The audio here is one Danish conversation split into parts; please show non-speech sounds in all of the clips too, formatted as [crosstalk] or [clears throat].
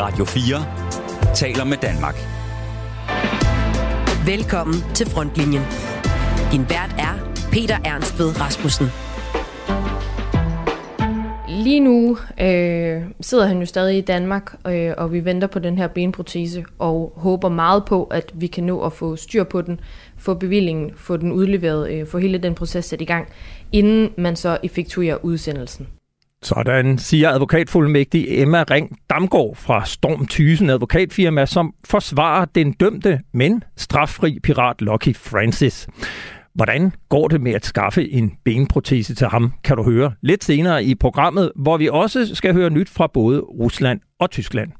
Radio 4 taler med Danmark. Velkommen til Frontlinjen. Din vært er Peter Ernst ved Rasmussen. Lige nu øh, sidder han jo stadig i Danmark, øh, og vi venter på den her benprotese, og håber meget på, at vi kan nå at få styr på den, få bevillingen, få den udleveret, øh, få hele den proces sat i gang, inden man så effektuerer udsendelsen. Sådan siger advokatfuldmægtig Emma Ring Damgaard fra Storm Thysen advokatfirma, som forsvarer den dømte, men straffri pirat Lucky Francis. Hvordan går det med at skaffe en benprotese til ham, kan du høre lidt senere i programmet, hvor vi også skal høre nyt fra både Rusland og Tyskland.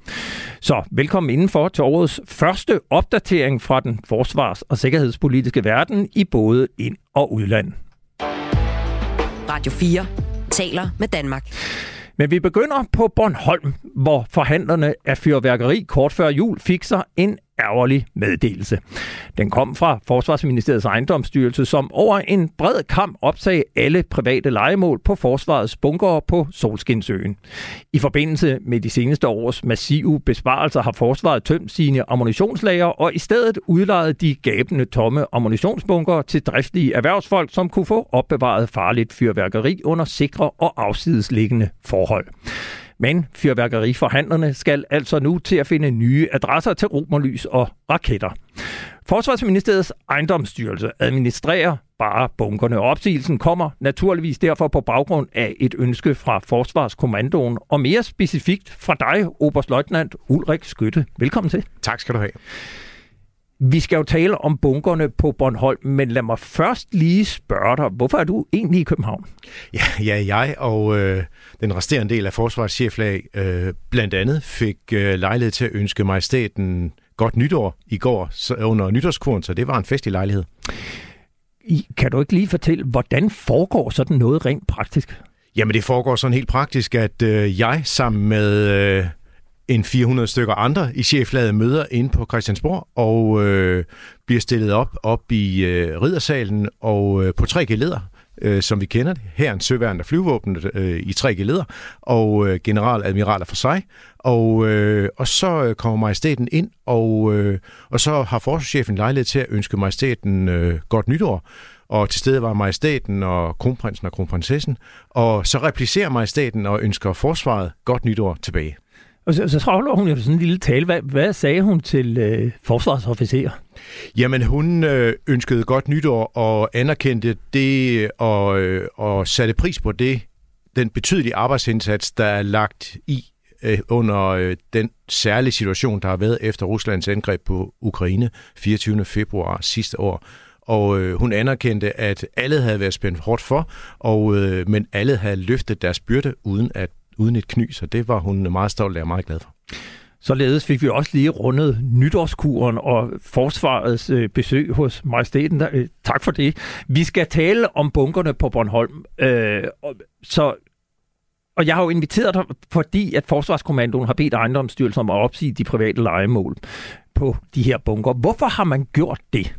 Så velkommen indenfor til årets første opdatering fra den forsvars- og sikkerhedspolitiske verden i både ind- og udland. Radio 4 taler med Danmark. Men vi begynder på Bornholm, hvor forhandlerne af fyrværkeri kort før jul fik sig en ærgerlig meddelelse. Den kom fra Forsvarsministeriets ejendomsstyrelse, som over en bred kamp opsag alle private legemål på forsvarets bunker på Solskinsøen. I forbindelse med de seneste års massive besparelser har forsvaret tømt sine ammunitionslager og i stedet udlejet de gabende tomme ammunitionsbunker til driftige erhvervsfolk, som kunne få opbevaret farligt fyrværkeri under sikre og afsidesliggende forhold. Men fyrværkeriforhandlerne skal altså nu til at finde nye adresser til romerlys og raketter. Forsvarsministeriets ejendomsstyrelse administrerer bare bunkerne. Opsigelsen kommer naturligvis derfor på baggrund af et ønske fra Forsvarskommandoen, og mere specifikt fra dig, Oberstløjtnant Ulrik Skytte. Velkommen til. Tak skal du have. Vi skal jo tale om bunkerne på Bornholm, men lad mig først lige spørge dig, hvorfor er du egentlig i København? Ja, ja jeg og øh, den resterende del af forsvarscheflag øh, blandt andet fik øh, lejlighed til at ønske majestæten godt nytår i går så, under nytårskuren, så det var en festlig lejlighed. Kan du ikke lige fortælle, hvordan foregår sådan noget rent praktisk? Jamen det foregår sådan helt praktisk, at øh, jeg sammen med øh, en 400 stykker andre i cheflaget møder ind på Christiansborg og øh, bliver stillet op op i øh, riddersalen og øh, på tre geleder øh, som vi kender det. Her en søværende flyvåbnet øh, i tre geleder, og øh, generaladmiraler for sig. Og, øh, og så øh, kommer majestæten ind, og, øh, og så har forsvarschefen lejlighed til at ønske majestæten øh, godt nytår. Og til stede var majestæten og kronprinsen og kronprinsessen. Og så replicerer majestæten og ønsker forsvaret godt nytår tilbage. Og så, så holder hun jo sådan en lille tale. Hvad, hvad sagde hun til øh, forsvarsofficerer? Jamen, hun øh, ønskede godt nytår og anerkendte det og, øh, og satte pris på det, den betydelige arbejdsindsats, der er lagt i øh, under øh, den særlige situation, der har været efter Ruslands angreb på Ukraine 24. februar sidste år. Og øh, hun anerkendte, at alle havde været spændt hårdt for, og, øh, men alle havde løftet deres byrde uden at uden et kny, så det var hun meget stolt af og meget glad for. Således fik vi også lige rundet nytårskuren og forsvarets øh, besøg hos majestæten. Der, øh, tak for det. Vi skal tale om bunkerne på Bornholm. Øh, og, så, og jeg har jo inviteret dig, fordi at Forsvarskommandoen har bedt ejendomsstyrelsen om at opsige de private legemål på de her bunker. Hvorfor har man gjort det?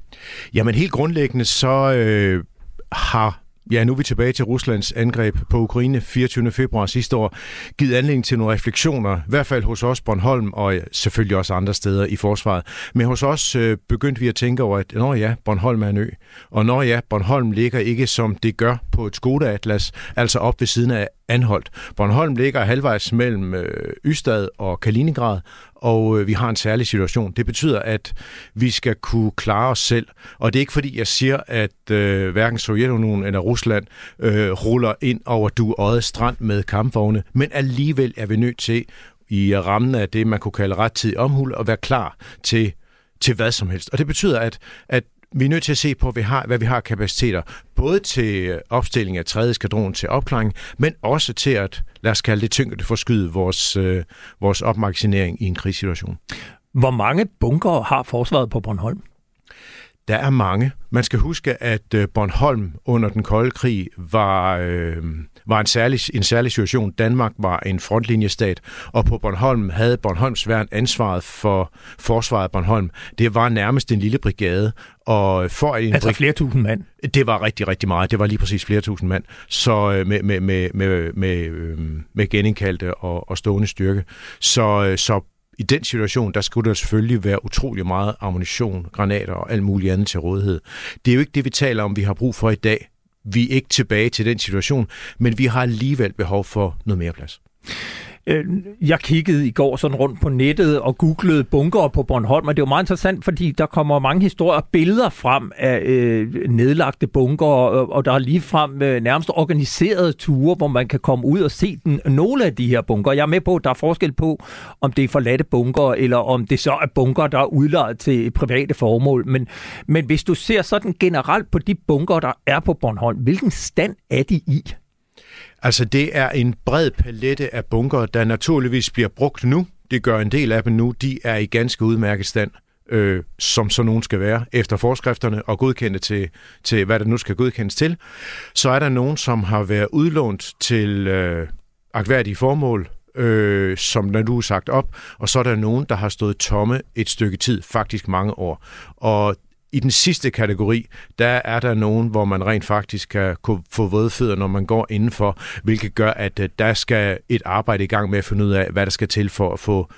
Jamen helt grundlæggende så øh, har Ja, nu er vi tilbage til Ruslands angreb på Ukraine 24. februar sidste år, givet anledning til nogle refleksioner, i hvert fald hos os Bornholm og selvfølgelig også andre steder i forsvaret. Men hos os øh, begyndte vi at tænke over, at når ja, Bornholm er en ø, og når ja, Bornholm ligger ikke som det gør på et Skoda-atlas, altså op ved siden af Anholdt. Bornholm ligger halvvejs mellem øh, Ystad og Kaliningrad, og øh, vi har en særlig situation. Det betyder, at vi skal kunne klare os selv. Og det er ikke fordi, jeg siger, at øh, hverken Sovjetunionen eller Rusland øh, ruller ind over du øjet strand med kampvogne, men alligevel er vi nødt til i rammen af det, man kunne kalde rettidig omhul, at være klar til til hvad som helst. Og det betyder, at, at vi er nødt til at se på, hvad vi har, hvad vi har kapaciteter, både til opstilling af tredje skadron til opklaring, men også til at, lad os kalde det tyngde, forskyde vores, øh, vores opmagasinering i en krigssituation. Hvor mange bunker har forsvaret på Bornholm? Der er mange. Man skal huske, at øh, Bornholm under den kolde krig var, øh, var en, særlig, en særlig situation. Danmark var en frontlinjestat, og på Bornholm havde Bornholms værn ansvaret for forsvaret af Bornholm. Det var nærmest en lille brigade. Og for en altså flere tusind mand? Det var rigtig, rigtig meget. Det var lige præcis flere tusind mand. Så øh, med, med, med, med, med, med genindkaldte og, og stående styrke. Så, så i den situation, der skulle der selvfølgelig være utrolig meget ammunition, granater og alt muligt andet til rådighed. Det er jo ikke det, vi taler om, vi har brug for i dag. Vi er ikke tilbage til den situation, men vi har alligevel behov for noget mere plads. Øh, jeg kiggede i går sådan rundt på nettet og googlede bunker på Bornholm, og det var meget interessant, fordi der kommer mange historier og billeder frem af øh, nedlagte bunker, og, og der er lige frem øh, nærmest organiserede ture, hvor man kan komme ud og se den, nogle af de her bunker. Jeg er med på, at der er forskel på, om det er forladte bunker, eller om det så er bunker, der er udlejet til private formål. Men, men hvis du ser sådan generelt på de bunker, der er på Bornholm, hvilken stand er de i? Altså, det er en bred palette af bunker, der naturligvis bliver brugt nu. Det gør en del af dem nu. De er i ganske udmærket stand, øh, som så nogen skal være, efter forskrifterne og godkendte til, til, hvad der nu skal godkendes til. Så er der nogen, som har været udlånt til øh, akværdige formål, øh, som der nu er sagt op, og så er der nogen, der har stået tomme et stykke tid, faktisk mange år. Og i den sidste kategori, der er der nogen, hvor man rent faktisk kan få vådfødder, når man går indenfor, hvilket gør, at øh, der skal et arbejde i gang med at finde ud af, hvad der skal til for at få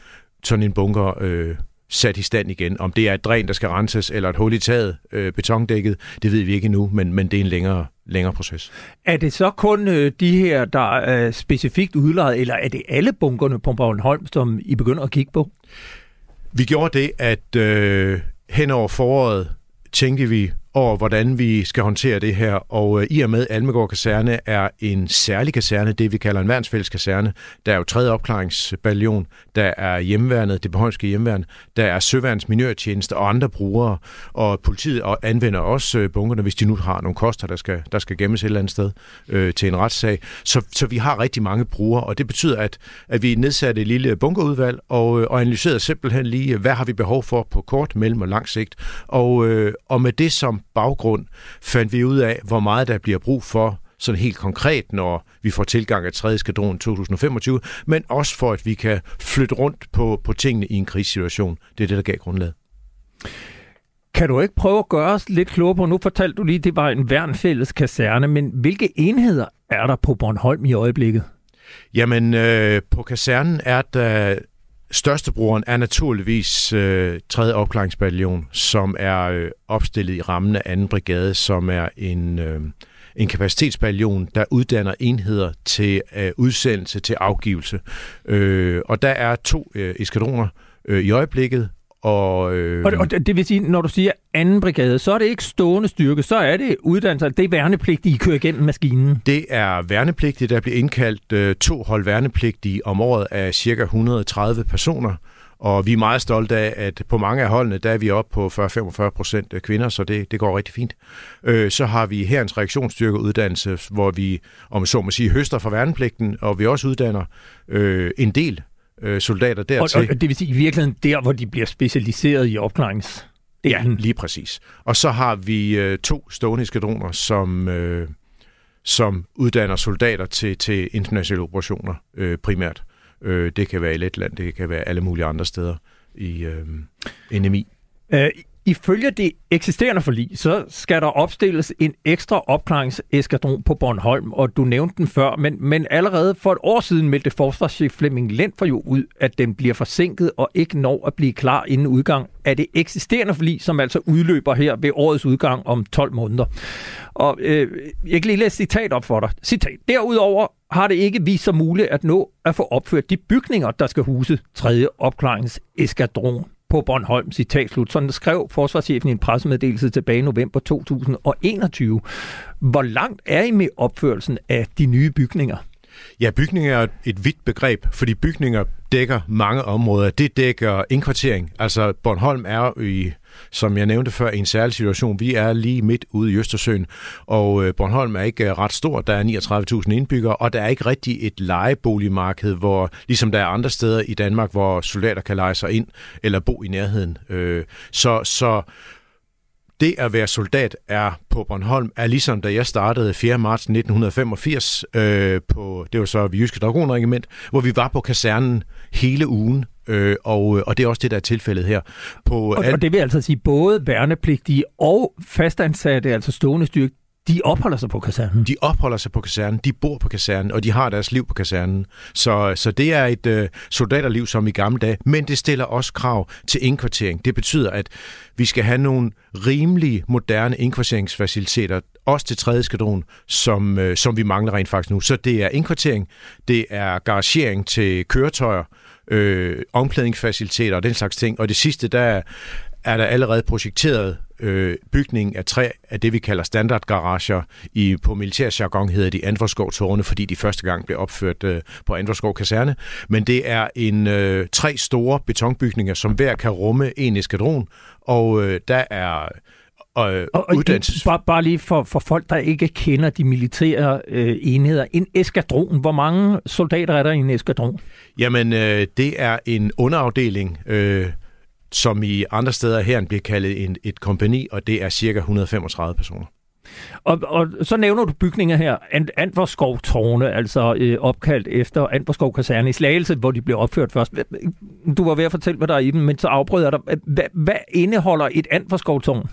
sådan en bunker øh, sat i stand igen. Om det er et dræn, der skal renses, eller et hul i taget, øh, betondækket, det ved vi ikke endnu, men, men det er en længere, længere proces. Er det så kun øh, de her, der er specifikt udlejet, eller er det alle bunkerne på Bornholm, som I begynder at kigge på? Vi gjorde det, at øh, hen over foråret tænkte vi over, hvordan vi skal håndtere det her. Og øh, i og med Almegård Kaserne er en særlig kaserne, det vi kalder en værnsfælles kaserne. Der er jo tredje opklaringsballion, der er hjemmeværnet, det beholmske hjemmeværn, der er søværns minørtjeneste og andre brugere. Og politiet anvender også øh, bunkerne, hvis de nu har nogle koster, der skal, der skal gemmes et eller andet sted øh, til en retssag. Så, så vi har rigtig mange brugere, og det betyder, at, at vi nedsatte et lille bunkerudvalg og, øh, og analyserede simpelthen lige, hvad har vi behov for på kort, mellem og lang sigt. Og, øh, og med det som baggrund fandt vi ud af, hvor meget der bliver brug for sådan helt konkret, når vi får tilgang af 3. skadron 2025, men også for, at vi kan flytte rundt på, på tingene i en krigssituation. Det er det, der gav grundlaget. Kan du ikke prøve at gøre os lidt klogere på, nu fortalte du lige, det var en værnfælles kaserne, men hvilke enheder er der på Bornholm i øjeblikket? Jamen, øh, på kasernen er der Størstebroren er naturligvis øh, 3. opklaringsbataljon, som er øh, opstillet i rammen af 2. brigade, som er en, øh, en kapacitetsbataljon, der uddanner enheder til øh, udsendelse til afgivelse. Øh, og der er to øh, eskadroner øh, i øjeblikket, og, øh... og, og det vil sige, når du siger anden brigade, så er det ikke stående styrke, så er det uddannelse, det er værnepligtige, I kører igennem maskinen. Det er værnepligtige, der bliver indkaldt øh, to hold værnepligtige om året af cirka 130 personer. Og vi er meget stolte af, at på mange af holdene, der er vi oppe på 40-45 procent kvinder, så det, det går rigtig fint. Øh, så har vi herens reaktionsstyrkeuddannelse, hvor vi, om så må sige, høster fra værnepligten, og vi også uddanner øh, en del øh, soldater dertil. Og, og det vil sige i virkeligheden der, hvor de bliver specialiseret i opklarings... Ja, lige præcis. Og så har vi øh, to stående eskadroner, som, øh, som uddanner soldater til, til internationale operationer øh, primært. Øh, det kan være i Letland, det kan være alle mulige andre steder i øh, NMI. Øh, Ifølge det eksisterende forlig, så skal der opstilles en ekstra opklaringseskadron på Bornholm, og du nævnte den før, men, men allerede for et år siden meldte forsvarschef Flemming Lent for jo ud, at den bliver forsinket og ikke når at blive klar inden udgang af det eksisterende forlig, som altså udløber her ved årets udgang om 12 måneder. Og øh, jeg kan lige læse citat op for dig. Citat. Derudover har det ikke vist sig muligt at nå at få opført de bygninger, der skal huse tredje opklaringseskadron på Bornholm, citat slut. Sådan skrev forsvarschefen i en pressemeddelelse tilbage i november 2021. Hvor langt er I med opførelsen af de nye bygninger? Ja, bygninger er et vidt begreb, fordi bygninger dækker mange områder. Det dækker indkvartering. Altså Bornholm er i som jeg nævnte før, i en særlig situation. Vi er lige midt ude i Østersøen, og øh, Bornholm er ikke øh, ret stor. Der er 39.000 indbyggere, og der er ikke rigtig et lejeboligmarked, hvor, ligesom der er andre steder i Danmark, hvor soldater kan lege sig ind eller bo i nærheden. Øh, så, så det at være soldat er på Bornholm, er ligesom da jeg startede 4. marts 1985 øh, på, det var så Jyske Dragonregiment, hvor vi var på kasernen hele ugen, øh, og, og det er også det, der er tilfældet her. På og, al- og det vil altså sige, både værnepligtige og fastansatte, altså stående styrke, de opholder sig på kasernen? De opholder sig på kasernen, de bor på kasernen, og de har deres liv på kasernen. Så, så det er et øh, soldaterliv som i gamle dage, men det stiller også krav til indkvartering. Det betyder, at vi skal have nogle rimelig moderne indkvarteringsfaciliteter, også til tredje skadron, som, øh, som vi mangler rent faktisk nu. Så det er indkvartering, det er garagering til køretøjer, øh, omklædningsfaciliteter og den slags ting. Og det sidste, der er der allerede projekteret øh, bygning af tre af det, vi kalder standardgarager. I, på militærjargon hedder de Andvorskov-tårne, fordi de første gang blev opført øh, på Andvorskov Kaserne. Men det er en øh, tre store betonbygninger, som hver kan rumme en eskadron, og øh, der er og, og uddannelses... Bare, bare lige for, for folk, der ikke kender de militære øh, enheder. En eskadron, hvor mange soldater er der i en eskadron? Jamen, øh, det er en underafdeling, øh, som i andre steder her bliver kaldet en, et kompani, og det er cirka 135 personer. Og, og så nævner du bygninger her, Antvorskov tårne, altså øh, opkaldt efter Antvorskov kaserne i Slagelse, hvor de blev opført først. Du var ved at fortælle, hvad der er i dem, men så afbryder jeg dig. Hvad, hvad indeholder et Antvorskov tårn?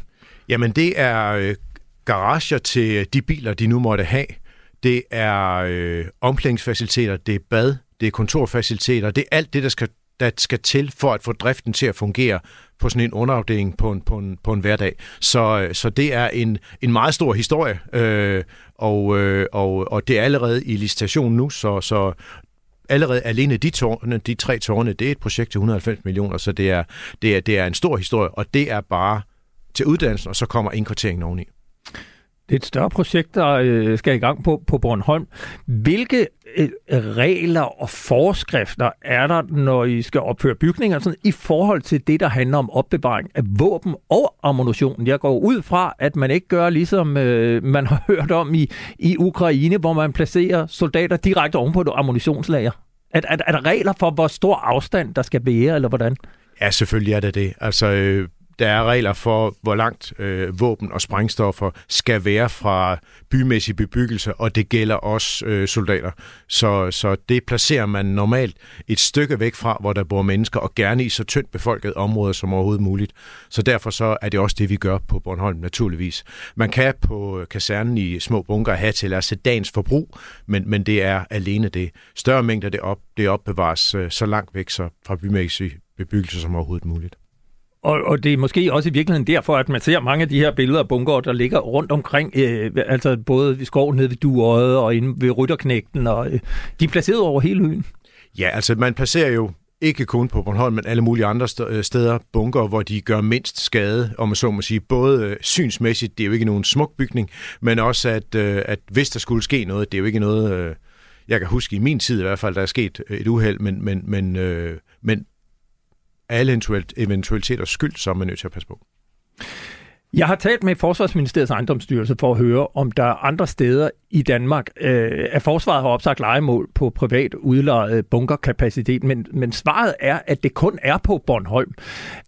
Jamen det er øh, garager til øh, de biler, de nu måtte have. Det er øh, omklædningsfaciliteter, det er bad, det er kontorfaciliteter, det er alt det, der skal der skal til for at få driften til at fungere på sådan en underafdeling på en, på en, på en hverdag. Så, øh, så det er en, en meget stor historie, øh, og, øh, og, og det er allerede i licitation nu, så, så allerede alene de, tårne, de tre tårne, det er et projekt til 190 millioner, så det er, det er, det er en stor historie, og det er bare til uddannelsen, og så kommer indkvarteringen oveni. Det er et større projekt, der øh, skal i gang på, på Bornholm. Hvilke øh, regler og forskrifter er der, når I skal opføre bygninger, sådan, i forhold til det, der handler om opbevaring af våben og ammunition? Jeg går ud fra, at man ikke gør ligesom øh, man har hørt om i, i Ukraine, hvor man placerer soldater direkte oven på et ammunitionslager. Er, er, er der regler for, hvor stor afstand der skal være, eller hvordan? Ja, selvfølgelig er det det. Altså, øh, der er regler for, hvor langt øh, våben og sprængstoffer skal være fra bymæssig bebyggelse, og det gælder også øh, soldater. Så, så det placerer man normalt et stykke væk fra, hvor der bor mennesker, og gerne i så tyndt befolket områder som overhovedet muligt. Så derfor så er det også det, vi gør på Bornholm, naturligvis. Man kan på øh, kasernen i små bunker have til altså dagens forbrug, men, men det er alene det. Større mængder det, op, det opbevares øh, så langt væk så fra bymæssig bebyggelse som overhovedet muligt. Og, og det er måske også i virkeligheden derfor, at man ser mange af de her billeder af bunker, der ligger rundt omkring, øh, altså både ved skoven nede ved Duøjet og inde ved Rytterknægten, og øh, de er placeret over hele øen. Ja, altså man placerer jo ikke kun på Bornholm, men alle mulige andre øh, steder, bunker, hvor de gør mindst skade, om man så må sige. Både øh, synsmæssigt, det er jo ikke nogen smuk bygning, men også at, øh, at hvis der skulle ske noget, det er jo ikke noget, øh, jeg kan huske i min tid i hvert fald, der er sket øh, et uheld, men, men, men, men alle eventualiteter skyld, så er man nødt til at passe på. Jeg har talt med Forsvarsministeriets ejendomsstyrelse for at høre, om der er andre steder i Danmark, øh, at forsvaret har opsagt legemål på privat udlejet bunkerkapacitet, men, men svaret er, at det kun er på Bornholm.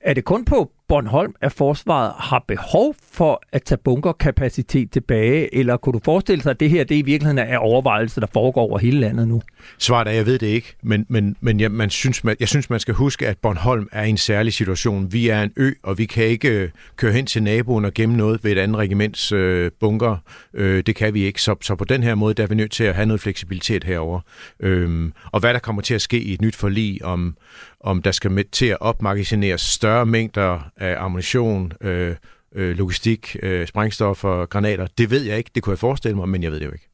Er det kun på Bornholm, at forsvaret har behov for at tage bunkerkapacitet tilbage, eller kunne du forestille sig, at det her det i virkeligheden er overvejelse, der foregår over hele landet nu? Svaret er, jeg ved det ikke, men, men, men jeg, man synes, man, jeg synes, man skal huske, at Bornholm er i en særlig situation. Vi er en ø, og vi kan ikke øh, køre hen til naboen og gemme noget ved et andet regiments øh, bunker. Øh, det kan vi ikke, så, så på den her måde der er vi nødt til at have noget fleksibilitet herover. Øh, og hvad der kommer til at ske i et nyt forlig om om der skal med til at opmagasineres større mængder af ammunition, øh, øh, logistik, øh, sprængstoffer, granater. Det ved jeg ikke. Det kunne jeg forestille mig, men jeg ved det jo ikke.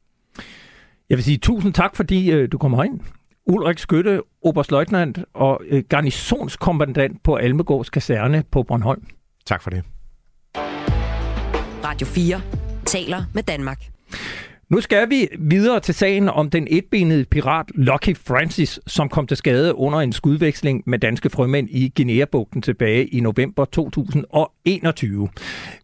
Jeg vil sige tusind tak, fordi øh, du kommer ind. Ulrik Skytte, oberstløjtnant og øh, garnisonskommandant på Almegårds kaserne på Bornholm. Tak for det. Radio 4 taler med Danmark. Nu skal vi videre til sagen om den etbenede pirat Lucky Francis, som kom til skade under en skudveksling med danske frømænd i Guinea-bugten tilbage i november 2021.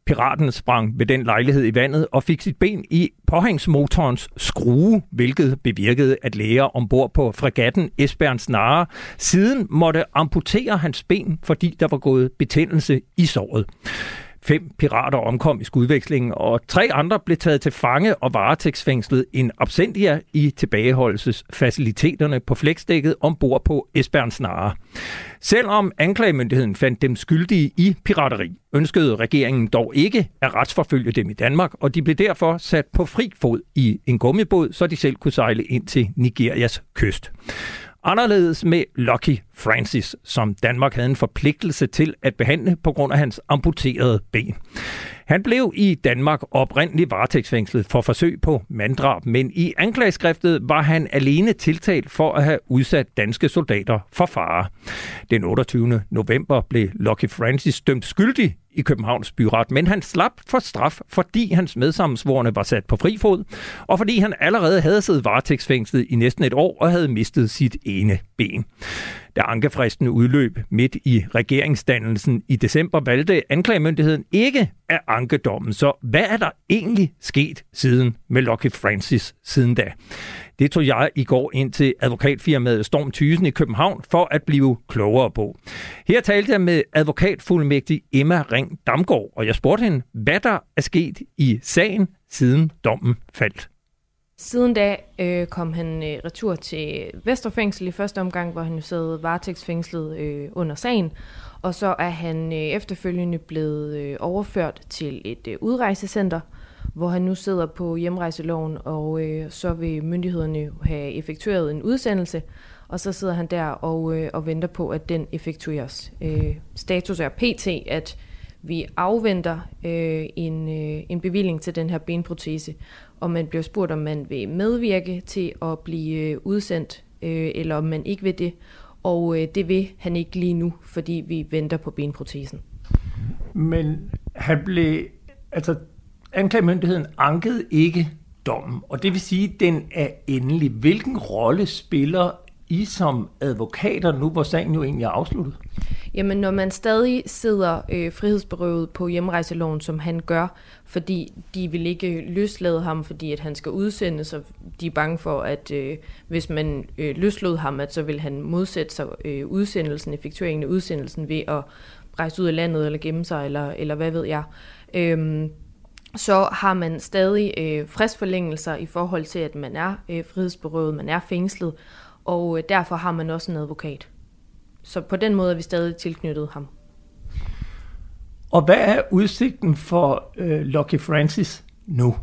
Piraten sprang ved den lejlighed i vandet og fik sit ben i påhængsmotorens skrue, hvilket bevirkede, at læger ombord på fregatten Esbern Snare siden måtte amputere hans ben, fordi der var gået betændelse i såret. Fem pirater omkom i skudvekslingen, og tre andre blev taget til fange og varetægtsfængslet en absentia i tilbageholdelsesfaciliteterne på flæksdækket ombord på Esbern Snare. Selvom anklagemyndigheden fandt dem skyldige i pirateri, ønskede regeringen dog ikke at retsforfølge dem i Danmark, og de blev derfor sat på fri fod i en gummibåd, så de selv kunne sejle ind til Nigerias kyst. Anderledes med Lucky Francis, som Danmark havde en forpligtelse til at behandle på grund af hans amputerede ben. Han blev i Danmark oprindeligt varetægtsfængslet for forsøg på manddrab, men i anklageskriftet var han alene tiltalt for at have udsat danske soldater for fare. Den 28. november blev Lucky Francis dømt skyldig i Københavns byret, men han slap for straf, fordi hans medsammensvorene var sat på fri fod, og fordi han allerede havde siddet varetægtsfængslet i næsten et år og havde mistet sit ene ben. Da ankefristen udløb midt i regeringsdannelsen i december, valgte anklagemyndigheden ikke af ankedommen. Så hvad er der egentlig sket siden med Lucky Francis siden da? Det tog jeg i går ind til advokatfirmaet Storm Thysen i København for at blive klogere på. Her talte jeg med advokatfuldmægtig Emma Ring Damgaard, og jeg spurgte hende, hvad der er sket i sagen, siden dommen faldt. Siden da øh, kom han øh, retur til Vesterfængsel i første omgang, hvor han jo sad varetægtsfængslet øh, under sagen. Og så er han øh, efterfølgende blevet øh, overført til et øh, udrejsecenter, hvor han nu sidder på hjemrejseloven, og øh, så vil myndighederne have effektueret en udsendelse, og så sidder han der og, øh, og venter på, at den effektueres. Øh, status er pt, at vi afventer øh, en, øh, en bevilling til den her benprotese, og man bliver spurgt, om man vil medvirke til at blive øh, udsendt, øh, eller om man ikke vil det. Og øh, det vil han ikke lige nu, fordi vi venter på benprotesen. Men han blev, altså anklagemyndigheden ankede ikke dommen, og det vil sige, at den er endelig. Hvilken rolle spiller i som advokater nu, hvor sagen jo egentlig er afsluttet? Jamen, når man stadig sidder øh, frihedsberøvet på hjemrejseloven, som han gør, fordi de vil ikke løslade ham, fordi at han skal udsendes, og de er bange for, at øh, hvis man øh, løslod ham, at så vil han modsætte sig øh, udsendelsen, effektueringen af udsendelsen ved at rejse ud af landet eller gemme sig, eller, eller hvad ved jeg. Øhm, så har man stadig øh, fristforlængelser i forhold til, at man er øh, frihedsberøvet, man er fængslet, og øh, derfor har man også en advokat. Så på den måde er vi stadig tilknyttet ham. Og hvad er udsigten for øh, Lucky Francis nu?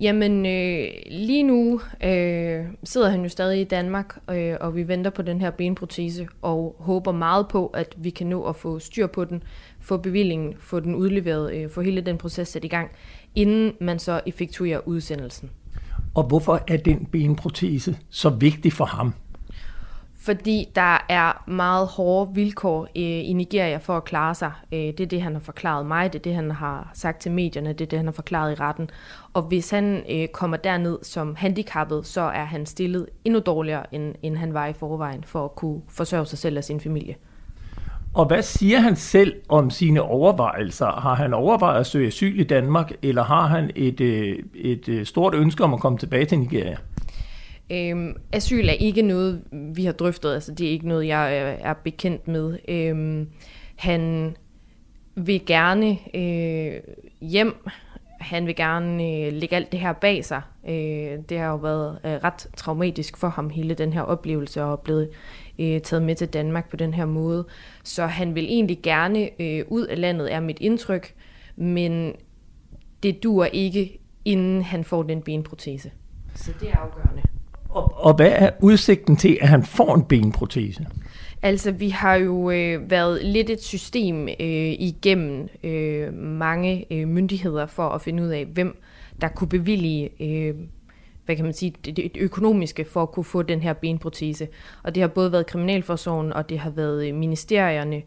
Jamen, øh, lige nu øh, sidder han jo stadig i Danmark, øh, og vi venter på den her benprotese, og håber meget på, at vi kan nå at få styr på den, få bevillingen, få den udleveret, øh, få hele den proces sat i gang, inden man så effektuerer udsendelsen. Og hvorfor er den benprotese så vigtig for ham? fordi der er meget hårde vilkår øh, i Nigeria for at klare sig. Øh, det er det, han har forklaret mig, det er det, han har sagt til medierne, det er det, han har forklaret i retten. Og hvis han øh, kommer derned som handicappet, så er han stillet endnu dårligere, end, end han var i forvejen, for at kunne forsørge sig selv og sin familie. Og hvad siger han selv om sine overvejelser? Har han overvejet at søge asyl i Danmark, eller har han et, øh, et, øh, stort ønske om at komme tilbage til Nigeria? Øhm, asyl er ikke noget, vi har drøftet, altså det er ikke noget, jeg er, er bekendt med. Øhm, han vil gerne øh, hjem, han vil gerne øh, lægge alt det her bag sig. Øh, det har jo været øh, ret traumatisk for ham, hele den her oplevelse, og blevet øh, taget med til Danmark på den her måde. Så han vil egentlig gerne øh, ud af landet, er mit indtryk, men det dur ikke, inden han får den benprotese. Så det er afgørende. Og, og hvad er udsigten til, at han får en benprotese? Altså, vi har jo øh, været lidt et system øh, igennem øh, mange øh, myndigheder for at finde ud af, hvem der kunne bevillige øh, hvad kan man sige, det, det økonomiske for at kunne få den her benprotese. Og det har både været Kriminalforsorgen, og det har været øh, ministerierne,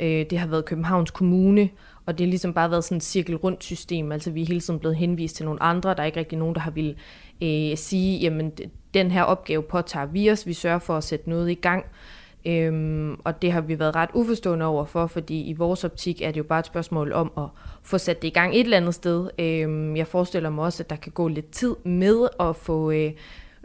øh, det har været Københavns Kommune, og det har ligesom bare været sådan et cirkel rundt system. Altså vi er hele tiden blevet henvist til nogle andre, der er ikke rigtig nogen, der har vil øh, sige, jamen den her opgave påtager vi os, vi sørger for at sætte noget i gang. Øhm, og det har vi været ret uforstående over for, fordi i vores optik er det jo bare et spørgsmål om at få sat det i gang et eller andet sted. Øhm, jeg forestiller mig også, at der kan gå lidt tid med at få, øh,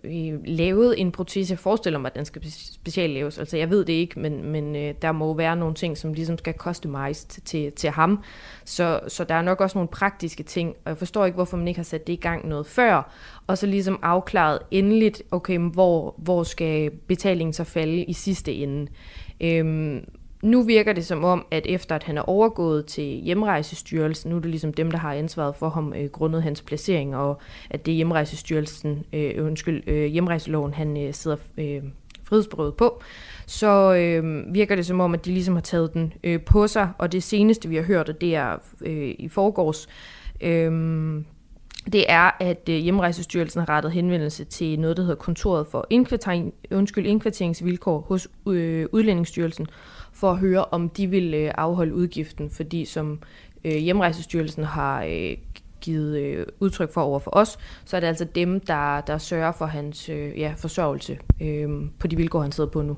øh, lavet en protese. Jeg forestiller mig, at den skal specielt laves. Altså, jeg ved det ikke, men, men øh, der må være nogle ting, som ligesom skal customized til, til ham. Så, så der er nok også nogle praktiske ting, og jeg forstår ikke, hvorfor man ikke har sat det i gang noget før, og så ligesom afklaret endeligt, okay, hvor, hvor skal betalingen så falde i sidste ende. Øhm, nu virker det som om, at efter at han er overgået til hjemrejsestyrelsen, nu er det ligesom dem, der har ansvaret for ham øh, grundet hans placering, og at det er hjemrejsestyrelsen, øh, undskyld, øh, hjemrejseloven, han øh, sidder øh, frihedsberøvet på, så øh, virker det som om, at de ligesom har taget den øh, på sig, og det seneste, vi har hørt, og det er øh, i forgårs, øh, det er, at øh, Hjemrejsestyrelsen har rettet henvendelse til noget, der hedder Kontoret for indkvartering, undskyld, Indkvarteringsvilkår hos øh, Udlændingsstyrelsen, for at høre, om de vil øh, afholde udgiften, fordi som øh, Hjemrejsestyrelsen har øh, givet øh, udtryk for over for os, så er det altså dem, der, der sørger for hans øh, ja, forsørgelse øh, på de vilkår, han sidder på nu.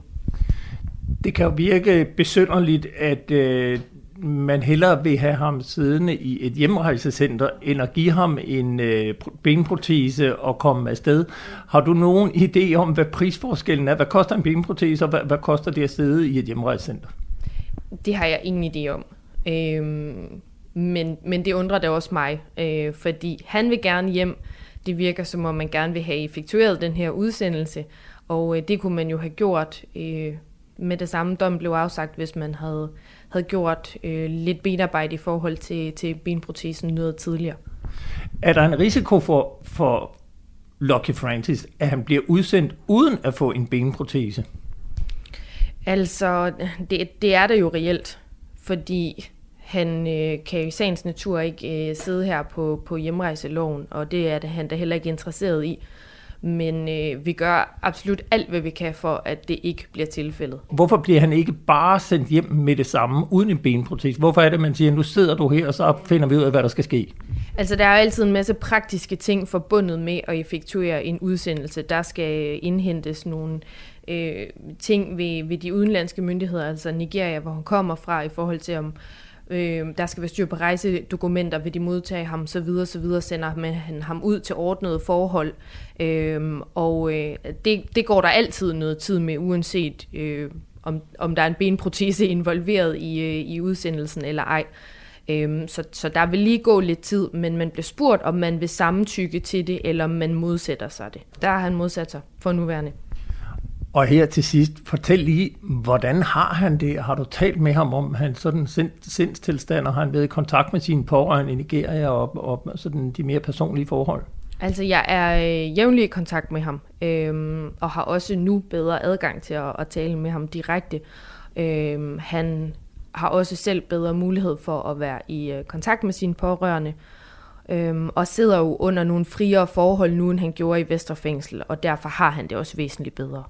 Det kan jo virke besynderligt, at øh, man hellere vil have ham siddende i et hjemrejsecenter, end at give ham en øh, benprotese og komme afsted. Har du nogen idé om, hvad prisforskellen er? Hvad koster en benprotese, og hvad, hvad koster det at sidde i et hjemrejsecenter? Det har jeg ingen idé om. Øhm, men, men det undrer da også mig, øh, fordi han vil gerne hjem. Det virker som om, man gerne vil have effektueret den her udsendelse, og øh, det kunne man jo have gjort øh, med det samme dom blev afsagt, hvis man havde havde gjort øh, lidt benarbejde i forhold til, til benprotesen noget tidligere. Er der en risiko for, for Lucky Francis, at han bliver udsendt uden at få en benprotese? Altså, det, det er der jo reelt, fordi han øh, kan jo i sagens natur ikke øh, sidde her på, på hjemrejseloven, og det er det, han da heller ikke interesseret i men øh, vi gør absolut alt, hvad vi kan for, at det ikke bliver tilfældet. Hvorfor bliver han ikke bare sendt hjem med det samme, uden en benprotese? Hvorfor er det, man siger, nu sidder du her, og så finder vi ud af, hvad der skal ske? Altså, der er altid en masse praktiske ting forbundet med at effektuere en udsendelse. Der skal indhentes nogle øh, ting ved, ved de udenlandske myndigheder, altså Nigeria, hvor han kommer fra, i forhold til om øh, der skal være styr på rejsedokumenter, vil de modtage ham, så videre, så videre, sender man han ham ud til ordnede forhold. Øh, og øh, det, det går der altid noget tid med, uanset øh, om, om der er en benprotese [laughs] involveret i, øh, i udsendelsen eller ej. Øhm, så, så der vil lige gå lidt tid, men man bliver spurgt, om man vil samtykke til det, eller om man modsætter sig det. Der har han modsat sig for nuværende. Og her til sidst, fortæl lige, hvordan har han det? Har du talt med ham om hans sådan sind, sindstilstand, og har han været i kontakt med sine pårørende i Nigeria og, og sådan de mere personlige forhold? Altså, jeg er øh, jævnlig i kontakt med ham, øhm, og har også nu bedre adgang til at, at tale med ham direkte. Øhm, han har også selv bedre mulighed for at være i øh, kontakt med sine pårørende, øhm, og sidder jo under nogle friere forhold nu, end han gjorde i Vesterfængsel, og derfor har han det også væsentligt bedre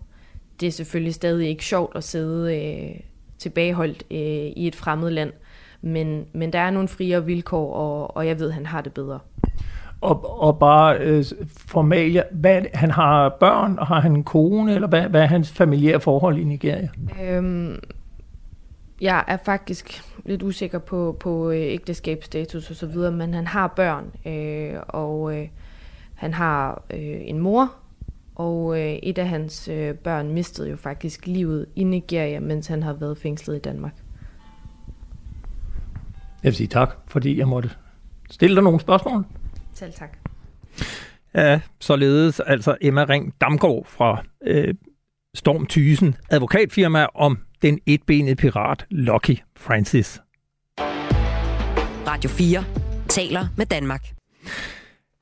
det er selvfølgelig stadig ikke sjovt at sidde øh, tilbageholdt øh, i et fremmed land, men, men der er nogle friere vilkår, og, og jeg ved, at han har det bedre. Og, og bare øh, formalia, hvad, han har børn, og har han en kone, eller hvad, hvad er hans familiære forhold i Nigeria? Øhm, jeg er faktisk lidt usikker på, på øh, ægteskabsstatus og så videre, men han har børn, øh, og øh, han har øh, en mor, og øh, et af hans øh, børn mistede jo faktisk livet i Nigeria, mens han har været fængslet i Danmark. Jeg vil sige tak, fordi jeg måtte stille dig nogle spørgsmål. Selv tak. Ja, således altså Emma Ring Damgaard fra øh, Storm Thysen, advokatfirma om den etbenede pirat Lucky Francis. Radio 4 taler med Danmark.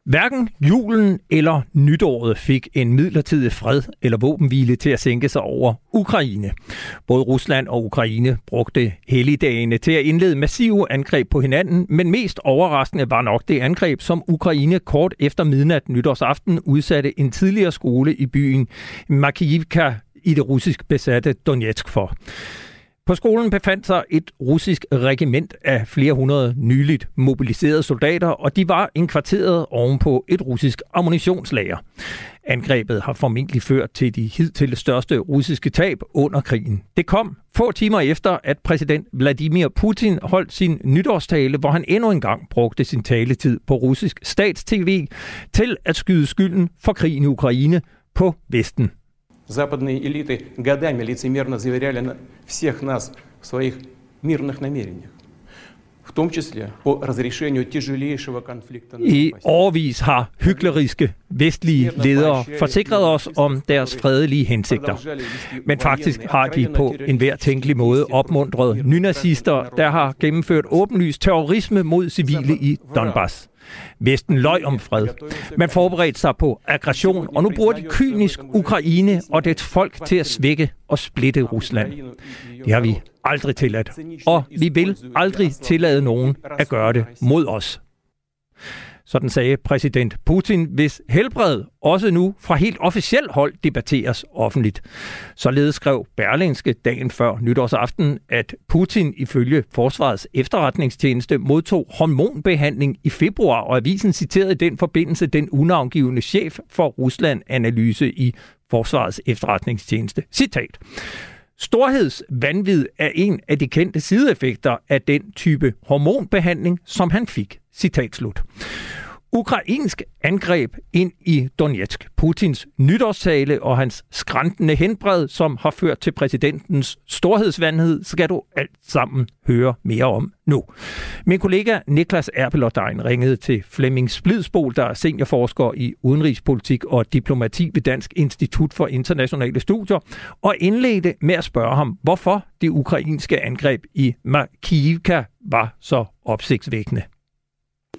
Hverken julen eller nytåret fik en midlertidig fred eller våbenhvile til at sænke sig over Ukraine. Både Rusland og Ukraine brugte helligdagene til at indlede massive angreb på hinanden, men mest overraskende var nok det angreb, som Ukraine kort efter midnat nytårsaften udsatte en tidligere skole i byen Makivka i det russisk besatte Donetsk for. På skolen befandt sig et russisk regiment af flere hundrede nyligt mobiliserede soldater, og de var inkvarteret ovenpå et russisk ammunitionslager. Angrebet har formentlig ført til de hidtil største russiske tab under krigen. Det kom få timer efter, at præsident Vladimir Putin holdt sin nytårstale, hvor han endnu en gang brugte sin taletid på russisk statstv til at skyde skylden for krigen i Ukraine på Vesten. Западные элиты годами лицемерно заверяли всех нас в своих мирных намерениях. В том числе по разрешению тяжелейшего конфликта. I årvis har hykleriske vestlige ledere forsikret os om deres fredelige hensigter. Men faktisk har de på enhver tænkelig måde opmuntret nynazister, der har gennemført åbenlyst terrorisme mod civile i Donbass. Vesten løj om fred. Man forberedte sig på aggression, og nu bruger de kynisk Ukraine og dets folk til at svække og splitte Rusland. Det har vi aldrig tilladt, og vi vil aldrig tillade nogen at gøre det mod os. Sådan sagde præsident Putin, hvis helbred også nu fra helt officielt hold debatteres offentligt. Således skrev Berlingske dagen før nytårsaften, at Putin ifølge Forsvarets efterretningstjeneste modtog hormonbehandling i februar, og avisen citerede i den forbindelse den unavngivende chef for Rusland-analyse i Forsvarets efterretningstjeneste. Citat. Storhedsvanvid er en af de kendte sideeffekter af den type hormonbehandling, som han fik. Citat slut. Ukrainsk angreb ind i Donetsk. Putins nytårstale og hans skræntende henbred, som har ført til præsidentens storhedsvandhed, skal du alt sammen høre mere om nu. Min kollega Niklas Erbelodein ringede til Flemming Splidsbol, der er seniorforsker i udenrigspolitik og diplomati ved Dansk Institut for Internationale Studier, og indledte med at spørge ham, hvorfor det ukrainske angreb i Makivka var så opsigtsvækkende.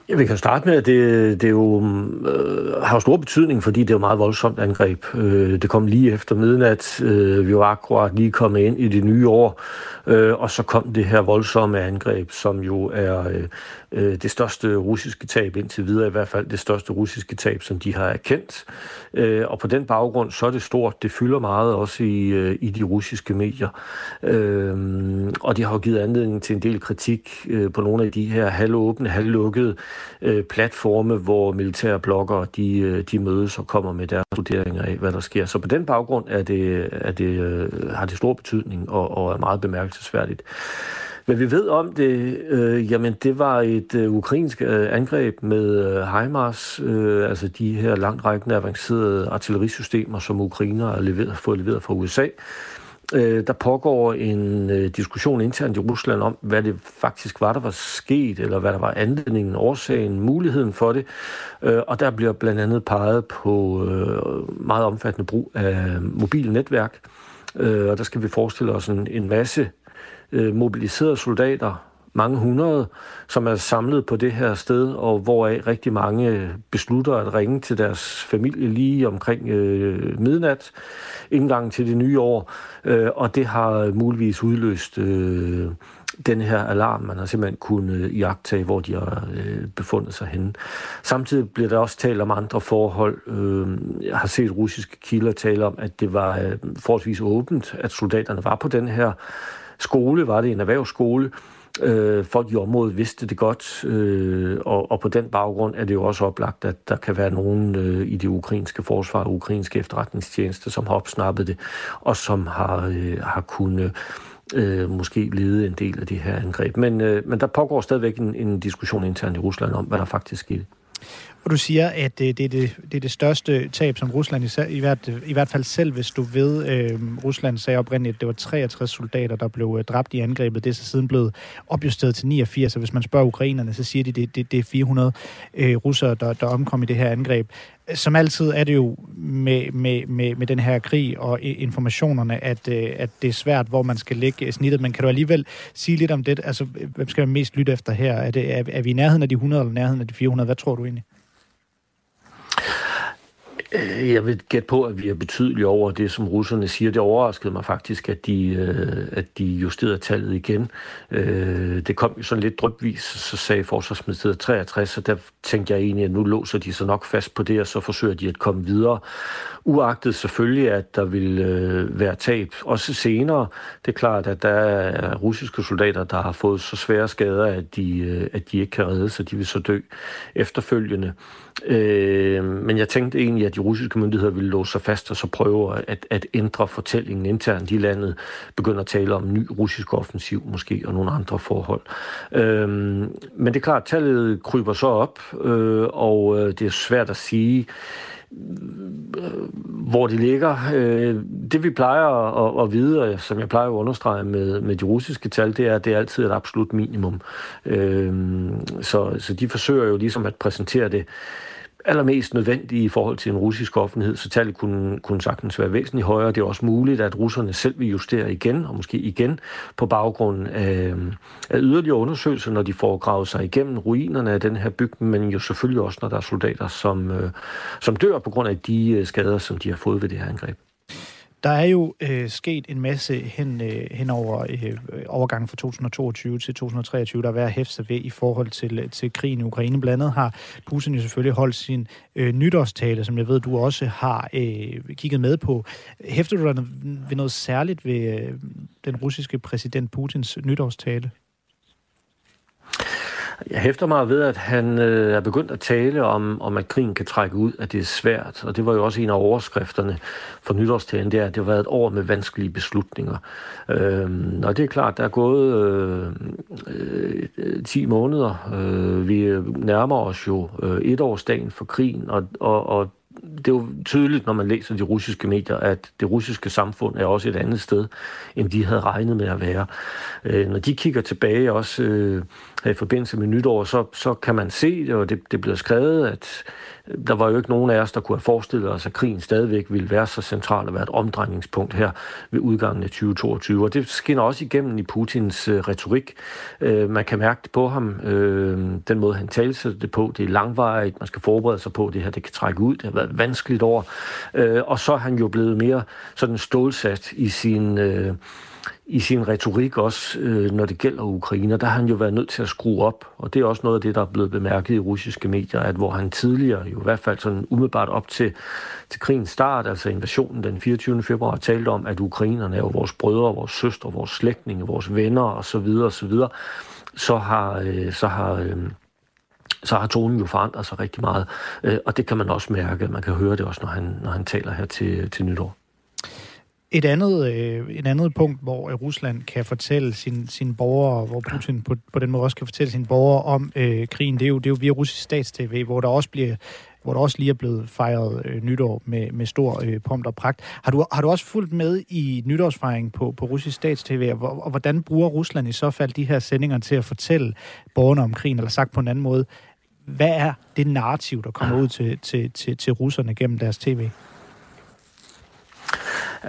Ja, vi kan starte med, at det, det jo, øh, har stor betydning, fordi det er jo meget voldsomt angreb. Øh, det kom lige efter midnat. Øh, vi var akkurat lige kommet ind i det nye år, øh, og så kom det her voldsomme angreb, som jo er øh, øh, det største russiske tab indtil videre, i hvert fald det største russiske tab, som de har erkendt. Øh, og på den baggrund, så er det stort. Det fylder meget også i, øh, i de russiske medier. Øh, og det har jo givet anledning til en del kritik øh, på nogle af de her halvåbne, halvlukkede øh, platforme, hvor militære bloggere de, øh, de mødes og kommer med deres vurderinger af, hvad der sker. Så på den baggrund er det, er det, øh, har det stor betydning og, og er meget bemærkelsesværdigt. Men vi ved om det, øh, jamen det var et øh, ukrainsk øh, angreb med øh, HIMARS, øh, altså de her langtrækkende avancerede artillerisystemer, som Ukrainer har leveret, fået leveret fra USA. Øh, der pågår en øh, diskussion internt i Rusland om, hvad det faktisk var, der var sket, eller hvad der var anledningen, årsagen, muligheden for det. Øh, og der bliver blandt andet peget på øh, meget omfattende brug af mobilnetværk. Øh, og der skal vi forestille os en, en masse øh, mobiliserede soldater, mange hundrede, som er samlet på det her sted, og hvoraf rigtig mange øh, beslutter at ringe til deres familie lige omkring øh, midnat, indgang til det nye år, øh, og det har muligvis udløst øh, den her alarm. Man har simpelthen kunnet øh, jagtage, hvor de har øh, befundet sig henne. Samtidig bliver der også talt om andre forhold. Øh, jeg har set russiske kilder tale om, at det var øh, forholdsvis åbent, at soldaterne var på den her skole, var det en erhvervsskole. Øh, folk i området vidste det godt, øh, og, og på den baggrund er det jo også oplagt, at der kan være nogen øh, i det ukrainske forsvar og ukrainske efterretningstjeneste, som har opsnappet det, og som har, øh, har kunnet øh, måske lede en del af det her angreb. Men, øh, men der pågår stadigvæk en, en diskussion internt i Rusland om, hvad der faktisk skete. Og du siger, at det, det, er, det, det er det største tab, som Rusland i, i, hvert, øh, i hvert fald selv, hvis du ved, øh, Rusland sagde oprindeligt, at det var 63 soldater, der blev øh, dræbt i angrebet. Det er så siden blevet opjusteret til 89, og hvis man spørger ukrainerne, så siger de, at det, det, det er 400 øh, russere, der, der omkom i det her angreb. Som altid er det jo med, med, med, med den her krig og informationerne, at, øh, at det er svært, hvor man skal lægge snittet. Men kan du alligevel sige lidt om det? Altså, hvem skal man mest lytte efter her? Er, det, er, er vi i nærheden af de 100 eller nærheden af de 400? Hvad tror du egentlig? Øh, jeg vil gætte på, at vi er betydeligt over det, som russerne siger. Det overraskede mig faktisk, at de, øh, at de justerede tallet igen. Øh, det kom jo sådan lidt drypvis, så sagde forsvarsministeriet 63, og der tænkte jeg egentlig, at nu låser de sig nok fast på det, og så forsøger de at komme videre. Uagtet selvfølgelig, at der vil være tab. Også senere, det er klart, at der er russiske soldater, der har fået så svære skader, at de, at de ikke kan redde, så de vil så dø efterfølgende. Øh, men jeg tænkte egentlig, at de russiske myndigheder ville låse sig fast og så prøve at, at ændre fortællingen internt i landet, begynde at tale om ny russisk offensiv måske og nogle andre forhold. Øh, men det er klart, tallet kryber så op, øh, og øh, det er svært at sige, hvor de ligger. Øh, det vi plejer at, at vide, og som jeg plejer at understrege med, med de russiske tal, det er, at det er altid et absolut minimum. Øh, så, så de forsøger jo ligesom at præsentere det allermest nødvendige i forhold til en russisk offentlighed, så tallet kunne, kunne sagtens være væsentligt højere. Det er også muligt, at russerne selv vil justere igen, og måske igen på baggrund af, af yderligere undersøgelser, når de får gravet sig igennem ruinerne af den her bygning, men jo selvfølgelig også, når der er soldater, som, øh, som dør på grund af de øh, skader, som de har fået ved det her angreb. Der er jo øh, sket en masse hen, øh, hen over øh, overgangen fra 2022 til 2023, der er værd at hæfte sig ved i forhold til, øh, til krigen i Ukraine. Blandt andet har Putin jo selvfølgelig holdt sin øh, nytårstale, som jeg ved, du også har øh, kigget med på. Hæfter du dig ved noget særligt ved øh, den russiske præsident Putins nytårstale? Jeg hæfter mig ved, at han øh, er begyndt at tale om, om, at krigen kan trække ud, at det er svært. Og det var jo også en af overskrifterne for nytårstalen, det er, at det har været et år med vanskelige beslutninger. Øh, og det er klart, der er gået øh, øh, 10 måneder. Øh, vi nærmer os jo øh, etårsdagen for krigen, og, og, og det er jo tydeligt, når man læser de russiske medier, at det russiske samfund er også et andet sted, end de havde regnet med at være. Øh, når de kigger tilbage også øh, i forbindelse med nytår, så, så kan man se, og det, det bliver skrevet, at øh, der var jo ikke nogen af os, der kunne have forestillet os, at krigen stadigvæk ville være så central og være et omdrejningspunkt her ved udgangen af 2022. Og det skinner også igennem i Putins øh, retorik. Øh, man kan mærke det på ham, øh, den måde han taler det på. Det er langvarigt, man skal forberede sig på det her, det kan trække ud. Det har været vanskeligt over. Øh, og så er han jo blevet mere sådan stålsat i sin... Øh, i sin retorik også, øh, når det gælder Ukraine. Der har han jo været nødt til at skrue op, og det er også noget af det, der er blevet bemærket i russiske medier, at hvor han tidligere, jo i hvert fald sådan umiddelbart op til, til krigens start, altså invasionen den 24. februar, talte om, at ukrainerne er jo vores brødre, vores søstre, vores slægtninge, vores venner osv. osv., så har, øh, så har øh, så har tonen jo forandret sig rigtig meget, øh, og det kan man også mærke. Man kan høre det også, når han, når han taler her til, til nytår. Et andet, øh, et andet punkt, hvor Rusland kan fortælle sine sin borgere, hvor Putin på, på den måde også kan fortælle sine borgere om øh, krigen, det er, jo, det er jo via russisk statstv, hvor der også bliver hvor der også lige er blevet fejret øh, nytår med, med stor øh, pomp og pragt. Har du, har du også fulgt med i nytårsfejringen på, på russisk statstv, og, og hvordan bruger Rusland i så fald de her sendinger til at fortælle borgerne om krigen, eller sagt på en anden måde, hvad er det narrativ, der kommer ud til, til, til, til russerne gennem deres tv?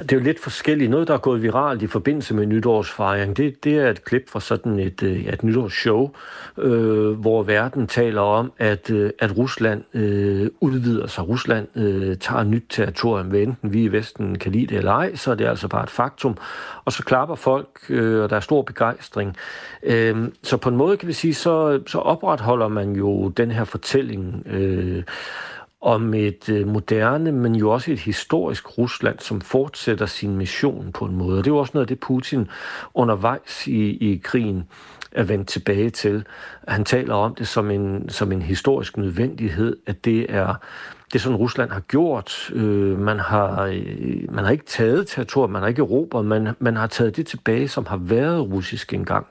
Det er jo lidt forskelligt. Noget, der er gået viralt i forbindelse med nytårsfejring, det, det er et klip fra sådan et, øh, et nytårsshow, øh, hvor verden taler om, at, øh, at Rusland øh, udvider sig. Rusland øh, tager nyt territorium, hvad enten vi i Vesten kan lide det eller ej, så er det altså bare et faktum. Og så klapper folk, øh, og der er stor begejstring. Øh, så på en måde kan vi sige, så, så opretholder man jo den her fortælling øh, om et øh, moderne, men jo også et historisk Rusland, som fortsætter sin mission på en måde. Og det er jo også noget af det, Putin undervejs i, i krigen er vendt tilbage til. Han taler om det som en, som en historisk nødvendighed, at det er det som Rusland har gjort. Øh, man, har, øh, man har ikke taget territoriet, man har ikke erobret, man, man har taget det tilbage, som har været russisk engang.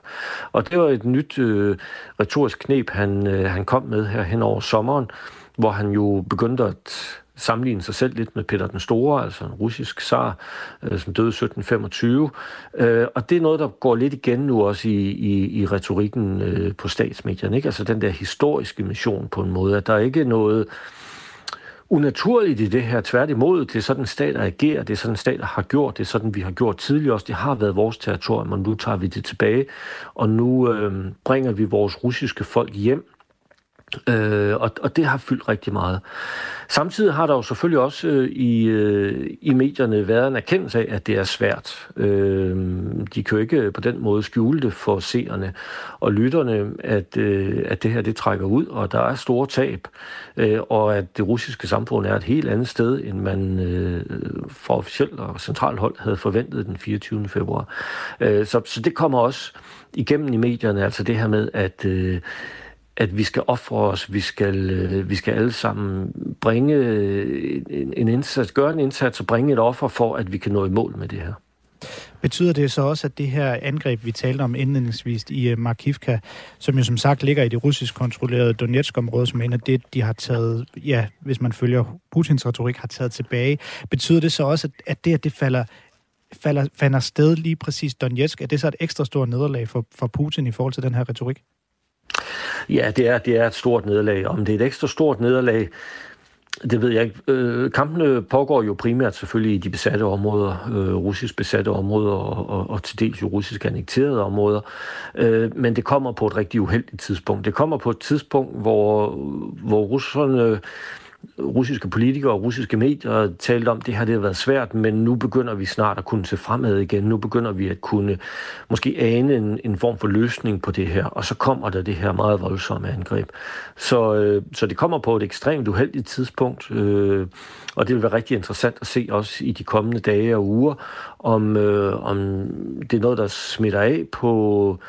Og det var et nyt øh, retorisk knep, han, øh, han kom med her hen over sommeren, hvor han jo begyndte at sammenligne sig selv lidt med Peter den Store, altså en russisk zar, øh, som døde i 1725. Øh, og det er noget, der går lidt igen nu også i, i, i retorikken øh, på statsmedierne. Ikke? Altså den der historiske mission på en måde, at der er ikke noget unaturligt i det her. Tværtimod, det er sådan, stater agerer, det er sådan, stater har gjort, det er sådan, vi har gjort tidligere også. Det har været vores territorium, og nu tager vi det tilbage, og nu øh, bringer vi vores russiske folk hjem Øh, og, og det har fyldt rigtig meget. Samtidig har der jo selvfølgelig også øh, i, øh, i medierne været en erkendelse af, at det er svært. Øh, de kan jo ikke på den måde skjule det for seerne og lytterne, at, øh, at det her det trækker ud, og der er store tab, øh, og at det russiske samfund er et helt andet sted, end man øh, fra officielt og centralt hold havde forventet den 24. februar. Øh, så, så det kommer også igennem i medierne, altså det her med, at øh, at vi skal ofre os, vi skal, øh, vi skal alle sammen bringe øh, en, en indsats, gøre en indsats og bringe et offer for, at vi kan nå i mål med det her. Betyder det så også, at det her angreb, vi talte om indledningsvis i øh, Markivka, som jo som sagt ligger i det russisk kontrollerede Donetsk-område, som en af det, de har taget, ja, hvis man følger Putins retorik, har taget tilbage, betyder det så også, at, at det, at det falder falder, falder sted lige præcis Donetsk, er det så et ekstra stort nederlag for, for Putin i forhold til den her retorik? Ja, det er, det er et stort nederlag. Om det er et ekstra stort nederlag, det ved jeg ikke. Øh, kampene pågår jo primært selvfølgelig i de besatte områder, øh, russisk besatte områder og, og, og til dels jo russisk annekterede områder. Øh, men det kommer på et rigtig uheldigt tidspunkt. Det kommer på et tidspunkt, hvor, hvor russerne russiske politikere og russiske medier talte om, at det her det har været svært, men nu begynder vi snart at kunne se fremad igen. Nu begynder vi at kunne måske ane en, en form for løsning på det her, og så kommer der det her meget voldsomme angreb. Så, øh, så det kommer på et ekstremt uheldigt tidspunkt, øh, og det vil være rigtig interessant at se også i de kommende dage og uger, om, øh, om det er noget, der smitter af på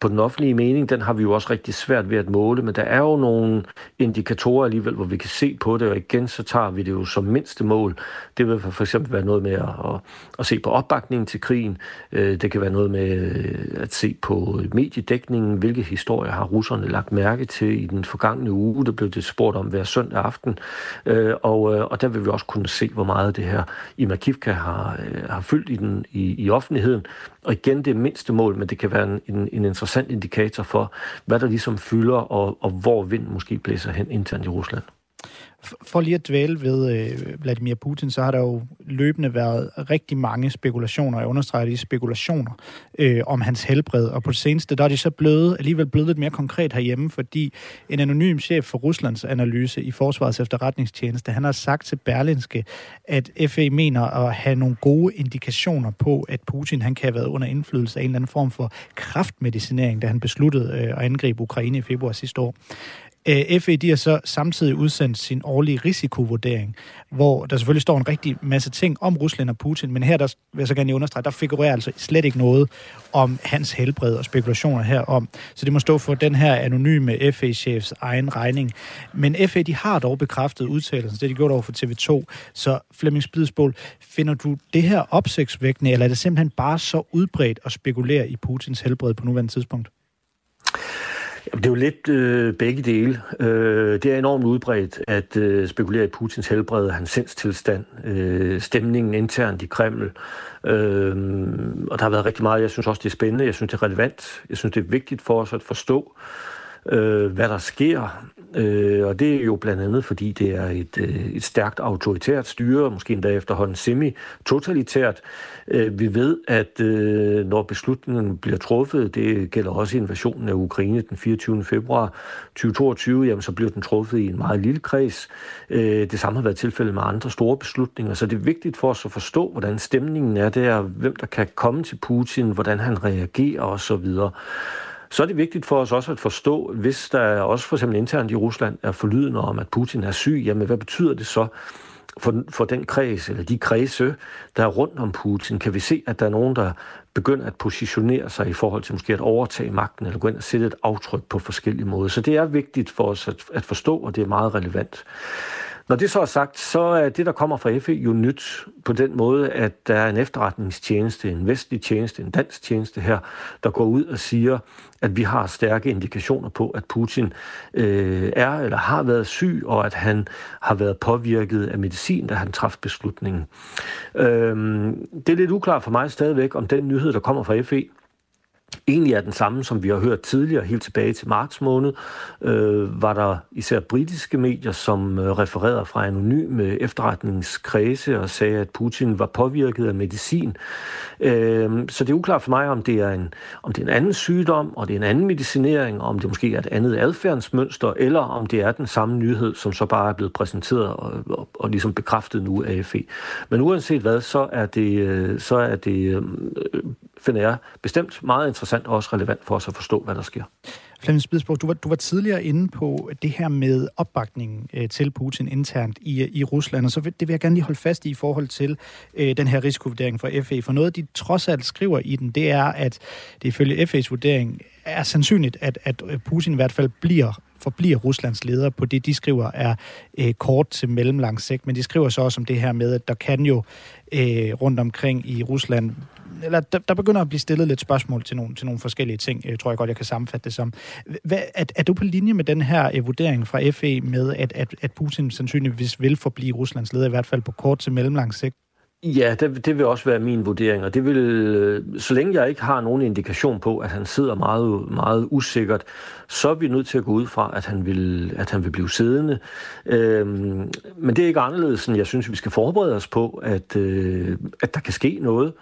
på den offentlige mening, den har vi jo også rigtig svært ved at måle, men der er jo nogle indikatorer alligevel, hvor vi kan se på det, og igen så tager vi det jo som mindste mål. Det vil for eksempel være noget med at, at, at se på opbakningen til krigen. Øh, det kan være noget med øh, at se på mediedækningen, hvilke historier har russerne lagt mærke til i den forgangne uge. Der blev det spurgt om hver søndag aften, øh, og, og der vil vi også kunne se, hvor meget det her i Makivka har, har fyldt i, den, i, i offentligheden, og igen, det er mindste mål, men det kan være en, en, en interessant indikator for, hvad der ligesom fylder, og, og hvor vind måske blæser hen internt i Rusland. For lige at dvæle ved øh, Vladimir Putin, så har der jo løbende været rigtig mange spekulationer, jeg understreger de spekulationer, øh, om hans helbred. Og på det seneste, der er de så blevet, alligevel blevet lidt mere konkret herhjemme, fordi en anonym chef for Ruslands analyse i Forsvarets efterretningstjeneste, han har sagt til Berlinske, at FE mener at have nogle gode indikationer på, at Putin han kan have været under indflydelse af en eller anden form for kraftmedicinering, da han besluttede øh, at angribe Ukraine i februar sidste år. Øh, FE de har så samtidig udsendt sin årlige risikovurdering, hvor der selvfølgelig står en rigtig masse ting om Rusland og Putin, men her der vil jeg så gerne understrege, der figurerer altså slet ikke noget om hans helbred og spekulationer herom. Så det må stå for den her anonyme FE-chefs egen regning. Men FE de har dog bekræftet udtalelsen, det de gjort over for TV2. Så Flemming Spidsbål, finder du det her opsigtsvækkende, eller er det simpelthen bare så udbredt at spekulere i Putins helbred på nuværende tidspunkt? Det er jo lidt øh, begge dele. Øh, det er enormt udbredt at øh, spekulere i Putins helbred, hans sindstilstand, øh, stemningen internt i Kreml. Øh, og der har været rigtig meget. Jeg synes også, det er spændende. Jeg synes, det er relevant. Jeg synes, det er vigtigt for os at forstå, øh, øh, hvad der sker. Øh, og det er jo blandt andet, fordi det er et, øh, et stærkt autoritært styre, måske endda efterhånden semi-totalitært. Øh, vi ved, at øh, når beslutningen bliver truffet, det gælder også invasionen af Ukraine den 24. februar 2022, jamen, så bliver den truffet i en meget lille kreds. Øh, det samme har været tilfældet med andre store beslutninger, så det er vigtigt for os at forstå, hvordan stemningen er der, hvem der kan komme til Putin, hvordan han reagerer osv., så er det vigtigt for os også at forstå, hvis der også for eksempel internt i Rusland er forlydende om, at Putin er syg, jamen hvad betyder det så for, for den kreds, eller de kredse, der er rundt om Putin? Kan vi se, at der er nogen, der begynder at positionere sig i forhold til måske at overtage magten, eller gå ind og sætte et aftryk på forskellige måder? Så det er vigtigt for os at, at forstå, og det er meget relevant. Når det så er sagt, så er det, der kommer fra FE, jo nyt på den måde, at der er en efterretningstjeneste, en vestlig tjeneste, en dansk tjeneste her, der går ud og siger, at vi har stærke indikationer på, at Putin øh, er eller har været syg, og at han har været påvirket af medicin, da han træffede beslutningen. Øh, det er lidt uklart for mig stadigvæk, om den nyhed, der kommer fra FE, egentlig er den samme, som vi har hørt tidligere, helt tilbage til marts måned, øh, var der især britiske medier, som øh, refererede fra anonyme efterretningskredse og sagde, at Putin var påvirket af medicin. Øh, så det er uklart for mig, om det, er en, om det er en anden sygdom, og det er en anden medicinering, og om det måske er et andet adfærdsmønster, eller om det er den samme nyhed, som så bare er blevet præsenteret og, og, og ligesom bekræftet nu af FE. Men uanset hvad, så er det, øh, så er det øh, finder jeg bestemt meget interessant og også relevant for os at forstå, hvad der sker. Flemming Spidsborg, du var, du var tidligere inde på det her med opbakningen øh, til Putin internt i, øh, i Rusland, og så vil, det vil jeg gerne lige holde fast i i forhold til øh, den her risikovurdering fra FE. For noget, de trods alt skriver i den, det er, at det ifølge FE's vurdering er sandsynligt, at, at øh, Putin i hvert fald bliver forbliver Ruslands leder på det, de skriver er øh, kort til mellemlang sigt, men de skriver så også om det her med, at der kan jo øh, rundt omkring i Rusland eller der, der begynder at blive stillet lidt spørgsmål til nogle, til nogle forskellige ting, jeg tror jeg godt, jeg kan sammenfatte det som. Hvad, er, er du på linje med den her uh, vurdering fra FE med, at, at, at Putin sandsynligvis vil forblive Ruslands leder, i hvert fald på kort til mellemlang sigt? Ja, det, det vil også være min vurdering, og det vil, øh, så længe jeg ikke har nogen indikation på, at han sidder meget, meget usikkert, så er vi nødt til at gå ud fra, at han vil, at han vil blive siddende. Øhm, men det er ikke anderledes, end jeg synes, vi skal forberede os på, at, øh, at der kan ske noget.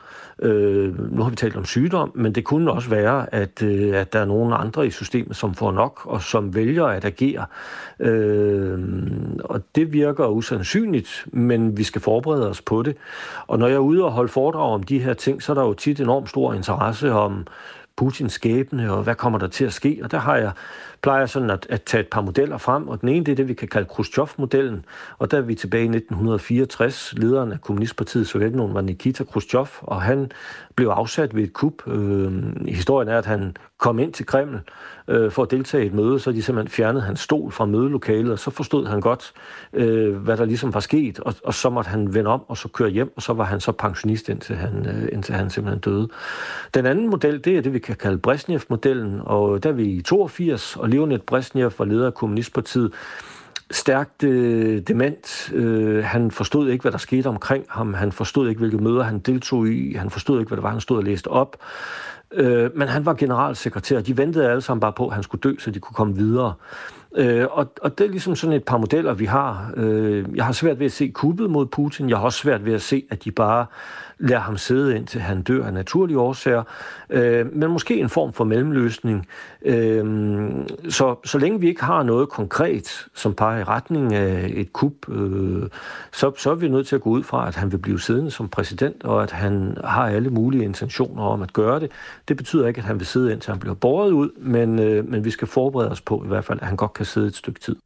Øh, nu har vi talt om sygdom, men det kunne også være, at, øh, at der er nogen andre i systemet, som får nok, og som vælger at agere. Øh, og det virker usandsynligt, men vi skal forberede os på det. Og når jeg er ude og holde foredrag om de her ting, så er der jo tit enormt stor interesse om Putins skæbne, og hvad kommer der til at ske? Og der har jeg plejer sådan at, at tage et par modeller frem, og den ene det er det, vi kan kalde Khrushchev-modellen, og der er vi tilbage i 1964. Lederen af Kommunistpartiet Sovjetunionen var Nikita Khrushchev, og han blev afsat ved et kup. Øh, historien er, at han kom ind til Kreml øh, for at deltage i et møde, så de simpelthen fjernede hans stol fra mødelokalet, og så forstod han godt, øh, hvad der ligesom var sket, og, og så måtte han vende om og så køre hjem, og så var han så pensionist, indtil han, øh, indtil han simpelthen døde. Den anden model, det er det, vi kan kalde Brezhnev-modellen, og der er vi i 82, og Leonid Brezhnev var leder af Kommunistpartiet, stærkt øh, dement. Øh, han forstod ikke, hvad der skete omkring ham. Han forstod ikke, hvilke møder han deltog i. Han forstod ikke, hvad det var, han stod og læste op. Øh, men han var generalsekretær. De ventede alle sammen bare på, at han skulle dø, så de kunne komme videre. Øh, og, og det er ligesom sådan et par modeller, vi har. Øh, jeg har svært ved at se kuppet mod Putin. Jeg har også svært ved at se, at de bare lader ham sidde indtil han dør af naturlige årsager. Øh, men måske en form for mellemløsning. Øh, så, så længe vi ikke har noget konkret, som peger i retning af et kup, øh, så, så er vi nødt til at gå ud fra, at han vil blive siddende som præsident, og at han har alle mulige intentioner om at gøre det. Det betyder ikke, at han vil sidde indtil han bliver båret ud, men, øh, men vi skal forberede os på i hvert fald, at han godt kan sidde et stykke tid.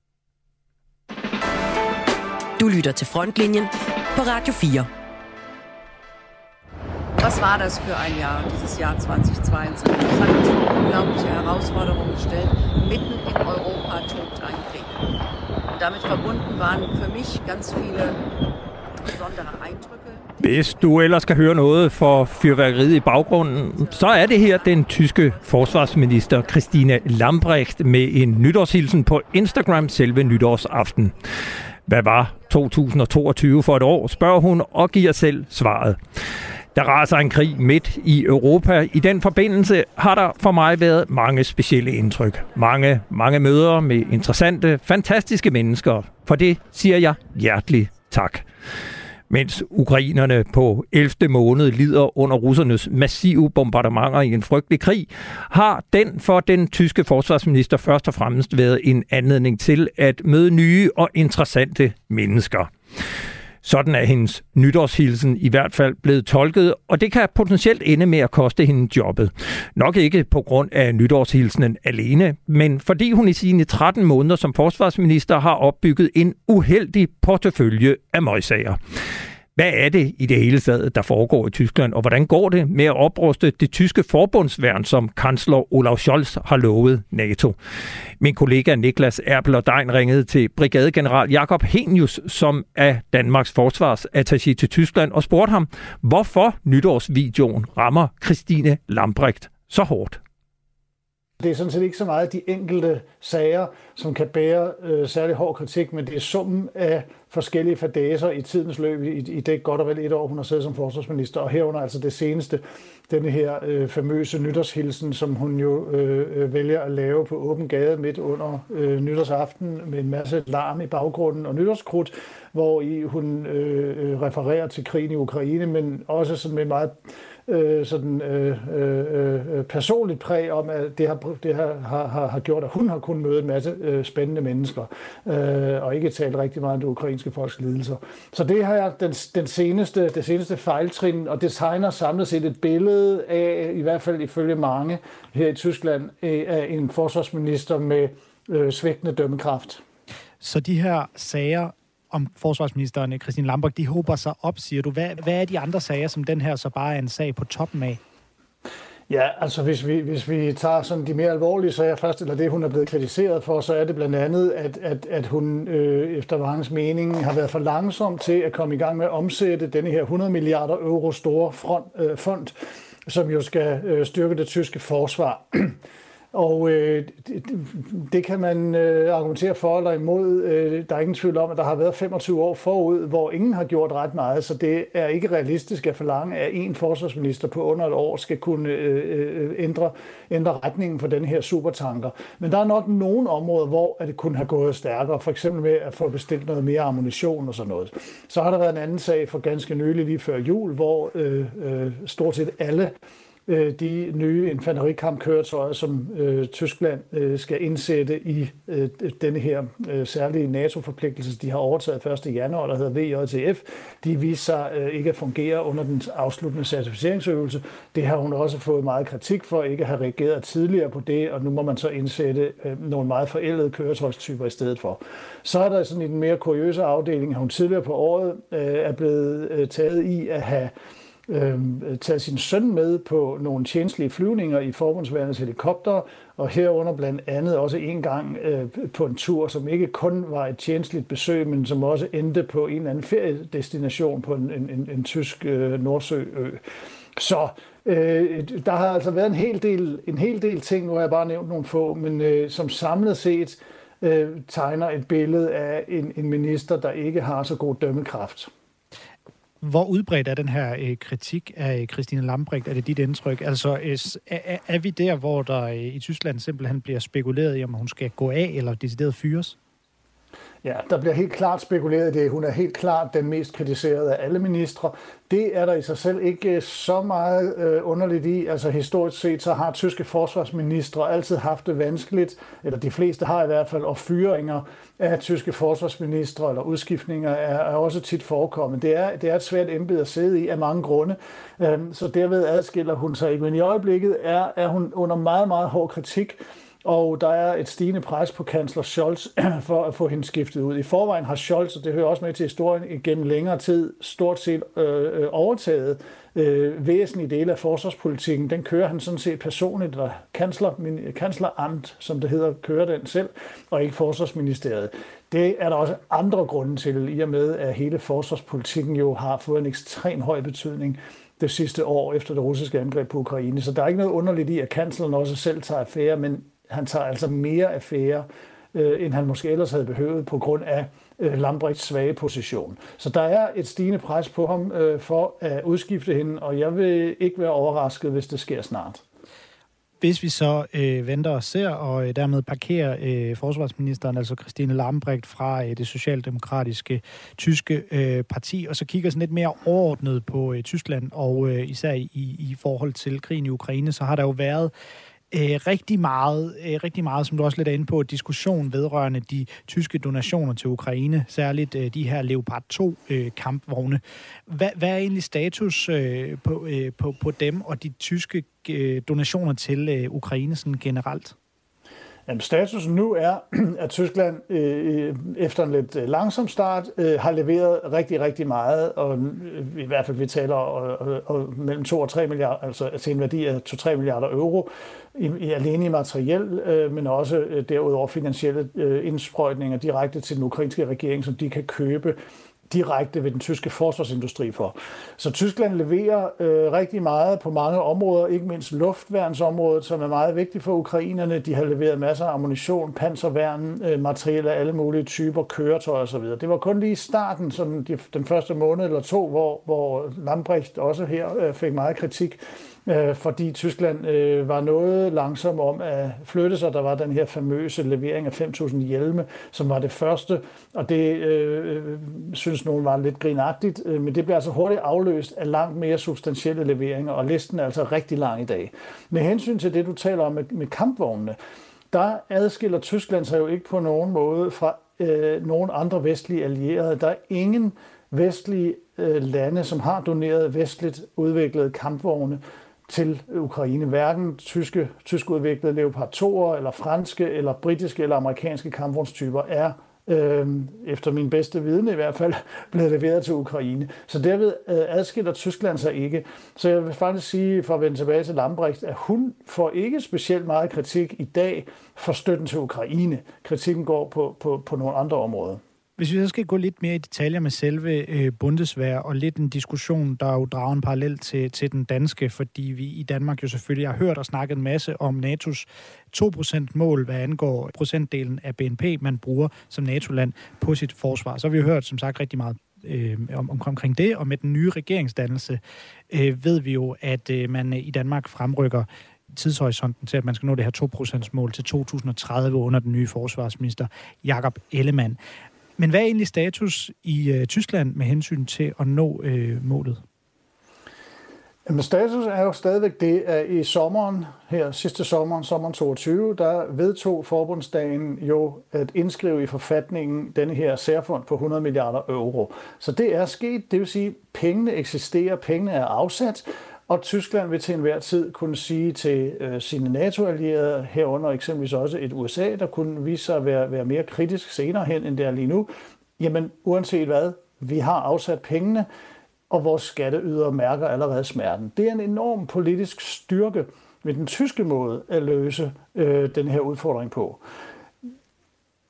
Du lytter til Frontlinjen på Radio 4. Was war das für ein Jahr, dieses Jahr 2022? Es hat uns vor unglaubliche Herausforderungen gestellt. Mitten in Europa tobt ein Krieg. Und damit verbunden waren für mich ganz viele besondere Eindrücke. Hvis du ellers skal høre noget for fyrværkeriet i baggrunden, så er det her den tyske forsvarsminister Christine Lambrecht med en nytårshilsen på Instagram selve nytårsaften. Hvad var 2022 for et år, spørger hun og giver selv svaret. Der raser en krig midt i Europa. I den forbindelse har der for mig været mange specielle indtryk. Mange, mange møder med interessante, fantastiske mennesker. For det siger jeg hjertelig tak. Mens ukrainerne på 11. måned lider under russernes massive bombardementer i en frygtelig krig, har den for den tyske forsvarsminister først og fremmest været en anledning til at møde nye og interessante mennesker. Sådan er hendes nytårshilsen i hvert fald blevet tolket, og det kan potentielt ende med at koste hende jobbet. Nok ikke på grund af nytårshilsenen alene, men fordi hun i sine 13 måneder som forsvarsminister har opbygget en uheldig portefølje af møgsager. Hvad er det i det hele taget, der foregår i Tyskland, og hvordan går det med at opruste det tyske forbundsværn, som kansler Olaf Scholz har lovet NATO? Min kollega Niklas Erbel og Dein ringede til brigadegeneral Jakob Henius, som er Danmarks forsvarsattaché til Tyskland, og spurgte ham, hvorfor nytårsvideoen rammer Christine Lambrecht så hårdt. Det er sådan set ikke så meget de enkelte sager, som kan bære øh, særlig hård kritik, men det er summen af forskellige fadæser i tidens løb i, i det godt og vel et år, hun har siddet som forsvarsminister, og herunder altså det seneste, denne her øh, famøse nytårshilsen, som hun jo øh, øh, vælger at lave på åben gade midt under øh, nytårsaften med en masse larm i baggrunden og nytårskrudt, hvor i hun øh, øh refererer til krigen i Ukraine, men også sådan med meget øh, sådan, øh, øh, øh, personligt præg om, at det, har, det har, har, har gjort, at hun har kunnet møde en masse øh, spændende mennesker, øh, og ikke talt rigtig meget om det ukrainske folks lidelser. Så det har jeg den, den seneste, det seneste fejltrin, og det tegner samlet set et billede af, i hvert fald ifølge mange her i Tyskland, af en forsvarsminister med øh, svækkende dømmekraft. Så de her sager om forsvarsministeren eh, Christine Lambert, de håber sig op, siger du. Hvad, hvad er de andre sager, som den her så bare er en sag på toppen af? Ja, altså hvis vi, hvis vi tager sådan de mere alvorlige sager først, eller det hun er blevet kritiseret for, så er det blandt andet, at, at, at hun øh, efter Vangens mening har været for langsom til at komme i gang med at omsætte denne her 100 milliarder euro store front, øh, fond, som jo skal øh, styrke det tyske forsvar. [clears throat] Og øh, det, det kan man øh, argumentere for eller imod. Øh, der er ingen tvivl om, at der har været 25 år forud, hvor ingen har gjort ret meget, så det er ikke realistisk at forlange, at en forsvarsminister på under et år skal kunne øh, øh, ændre, ændre retningen for den her supertanker. Men der er nok nogle områder, hvor det kunne have gået stærkere, for eksempel med at få bestilt noget mere ammunition og sådan noget. Så har der været en anden sag for ganske nylig lige før jul, hvor øh, øh, stort set alle øh, de nye infanterikampkøretøjer, som øh, Tyskland øh, skal indsætte i øh, denne her øh, særlige NATO-forpligtelse, de har overtaget 1. januar, der hedder VJTF, de viser sig øh, ikke at fungere under den afsluttende certificeringsøvelse. Det har hun også fået meget kritik for, ikke at have reageret tidligere på det, og nu må man så indsætte øh, nogle meget forældede køretøjstyper i stedet for. Så er der sådan i den mere kuriøse afdeling, at hun tidligere på året øh, er blevet øh, taget i at have øh, taget sin søn med på nogle tjenestlige flyvninger i forbundsværendets helikopter, og herunder blandt andet også en gang øh, på en tur, som ikke kun var et tjenestligt besøg, men som også endte på en eller anden feriedestination på en, en, en, en tysk øh, Nordsøø. Så øh, der har altså været en hel del, en hel del ting, nu har jeg bare nævnt nogle få, men øh, som samlet set øh, tegner et billede af en, en minister, der ikke har så god dømmekraft. Hvor udbredt er den her øh, kritik af øh, Christine Lambrecht? Er det dit indtryk? Altså, øh, er, er vi der, hvor der øh, i Tyskland simpelthen bliver spekuleret i, om hun skal gå af eller decideret fyres? Ja, der bliver helt klart spekuleret i det. Hun er helt klart den mest kritiserede af alle ministre. Det er der i sig selv ikke øh, så meget øh, underligt i. Altså historisk set, så har tyske forsvarsministre altid haft det vanskeligt, eller de fleste har i hvert fald, og fyringer af tyske forsvarsministre eller udskiftninger er, er også tit forekommet. Det er, det er et svært embede at sidde i af mange grunde, øh, så derved adskiller hun sig ikke. Men i øjeblikket er, er hun under meget, meget hård kritik, og der er et stigende pres på kansler Scholz [clears throat] for at få hende skiftet ud. I forvejen har Scholz, og det hører også med til historien, gennem længere tid stort set øh, øh, overtaget øh, væsentlige dele af forsvarspolitikken. Den kører han sådan set personligt, eller kansler, min, kansleramt, som det hedder, kører den selv, og ikke forsvarsministeriet. Det er der også andre grunde til, i og med at hele forsvarspolitikken jo har fået en ekstrem høj betydning det sidste år efter det russiske angreb på Ukraine. Så der er ikke noget underligt i, at kansleren også selv tager affære, men han tager altså mere affære, øh, end han måske ellers havde behøvet på grund af øh, Lambrechts svage position. Så der er et stigende pres på ham øh, for at udskifte hende, og jeg vil ikke være overrasket, hvis det sker snart. Hvis vi så øh, venter og ser, og øh, dermed parkerer øh, forsvarsministeren, altså Christine Lambrecht, fra øh, det socialdemokratiske tyske øh, parti, og så kigger sådan lidt mere overordnet på øh, Tyskland, og øh, især i, i forhold til krigen i Ukraine, så har der jo været øh, rigtig meget, øh, rigtig meget, som du også lidt er inde på, diskussion vedrørende de tyske donationer til Ukraine, særligt øh, de her Leopard 2 øh, kampvogne. Hvad, hvad er egentlig status øh, på, øh, på, på dem og de tyske øh, donationer til øh, Ukraine sådan generelt? Jamen, status nu er, [clears throat] at Tyskland øh, efter en lidt øh, langsom start øh, har leveret rigtig, rigtig meget, og øh, i hvert fald vi taler øh, øh, og, og, og mellem 2 og 3 milliarder, altså til en værdi af 2-3 milliarder euro, i, i, alene i materiel, øh, men også øh, derudover finansielle øh, indsprøjtninger direkte til den ukrainske regering, som de kan købe direkte ved den tyske forsvarsindustri for. Så Tyskland leverer øh, rigtig meget på mange områder, ikke mindst luftværnsområdet, som er meget vigtigt for ukrainerne. De har leveret masser af ammunition, panserværn, øh, materiel af alle mulige typer, køretøjer osv. Det var kun lige i starten, sådan de, den første måned eller to, hvor, hvor Lambrecht også her øh, fik meget kritik øh, fordi Tyskland øh, var noget langsom om at flytte sig. Der var den her famøse levering af 5.000 hjelme, som var det første, og det øh, øh synes nogen var lidt grinagtigt, øh, men det bliver altså hurtigt afløst af langt mere substantielle leveringer, og listen er altså rigtig lang i dag. Med hensyn til det, du taler om med, med kampvognene, der adskiller Tyskland sig jo ikke på nogen måde fra øh, nogen andre vestlige allierede. Der er ingen vestlige øh, lande, som har doneret vestligt udviklede kampvogne til Ukraine. Hverken tyske, tysk udviklede Leopard 2'er, eller franske, eller britiske, eller amerikanske kampvognstyper er øh, efter min bedste viden i hvert fald, [laughs] blevet leveret til Ukraine. Så derved øh, adskiller Tyskland sig ikke. Så jeg vil faktisk sige, for at vende tilbage til Lambrecht, at hun får ikke specielt meget kritik i dag for støtten til Ukraine. Kritikken går på, på, på nogle andre områder. Hvis vi så skal gå lidt mere i detaljer med selve øh, Bundeswehr, og lidt en diskussion, der jo drager en parallel til, til den danske, fordi vi i Danmark jo selvfølgelig har hørt og snakket en masse om NATO's 2%-mål, hvad angår procentdelen af BNP, man bruger som NATO-land på sit forsvar. Så har vi jo hørt, som sagt, rigtig meget øh, om, om, omkring det, og med den nye regeringsdannelse øh, ved vi jo, at øh, man i Danmark fremrykker tidshorisonten til, at man skal nå det her 2%-mål til 2030 under den nye forsvarsminister Jakob Ellemann. Men hvad er egentlig status i øh, Tyskland med hensyn til at nå øh, målet? Jamen, status er jo stadigvæk det, at i sommeren, her sidste sommeren, sommeren 22, der vedtog forbundsdagen jo at indskrive i forfatningen denne her særfond på 100 milliarder euro. Så det er sket, det vil sige, at pengene eksisterer, pengene er afsat, og Tyskland vil til enhver tid kunne sige til øh, sine NATO-allierede, herunder eksempelvis også et USA, der kunne vise sig at være, være mere kritisk senere hen, end det er lige nu, jamen uanset hvad, vi har afsat pengene, og vores skatteyder mærker allerede smerten. Det er en enorm politisk styrke ved den tyske måde at løse øh, den her udfordring på.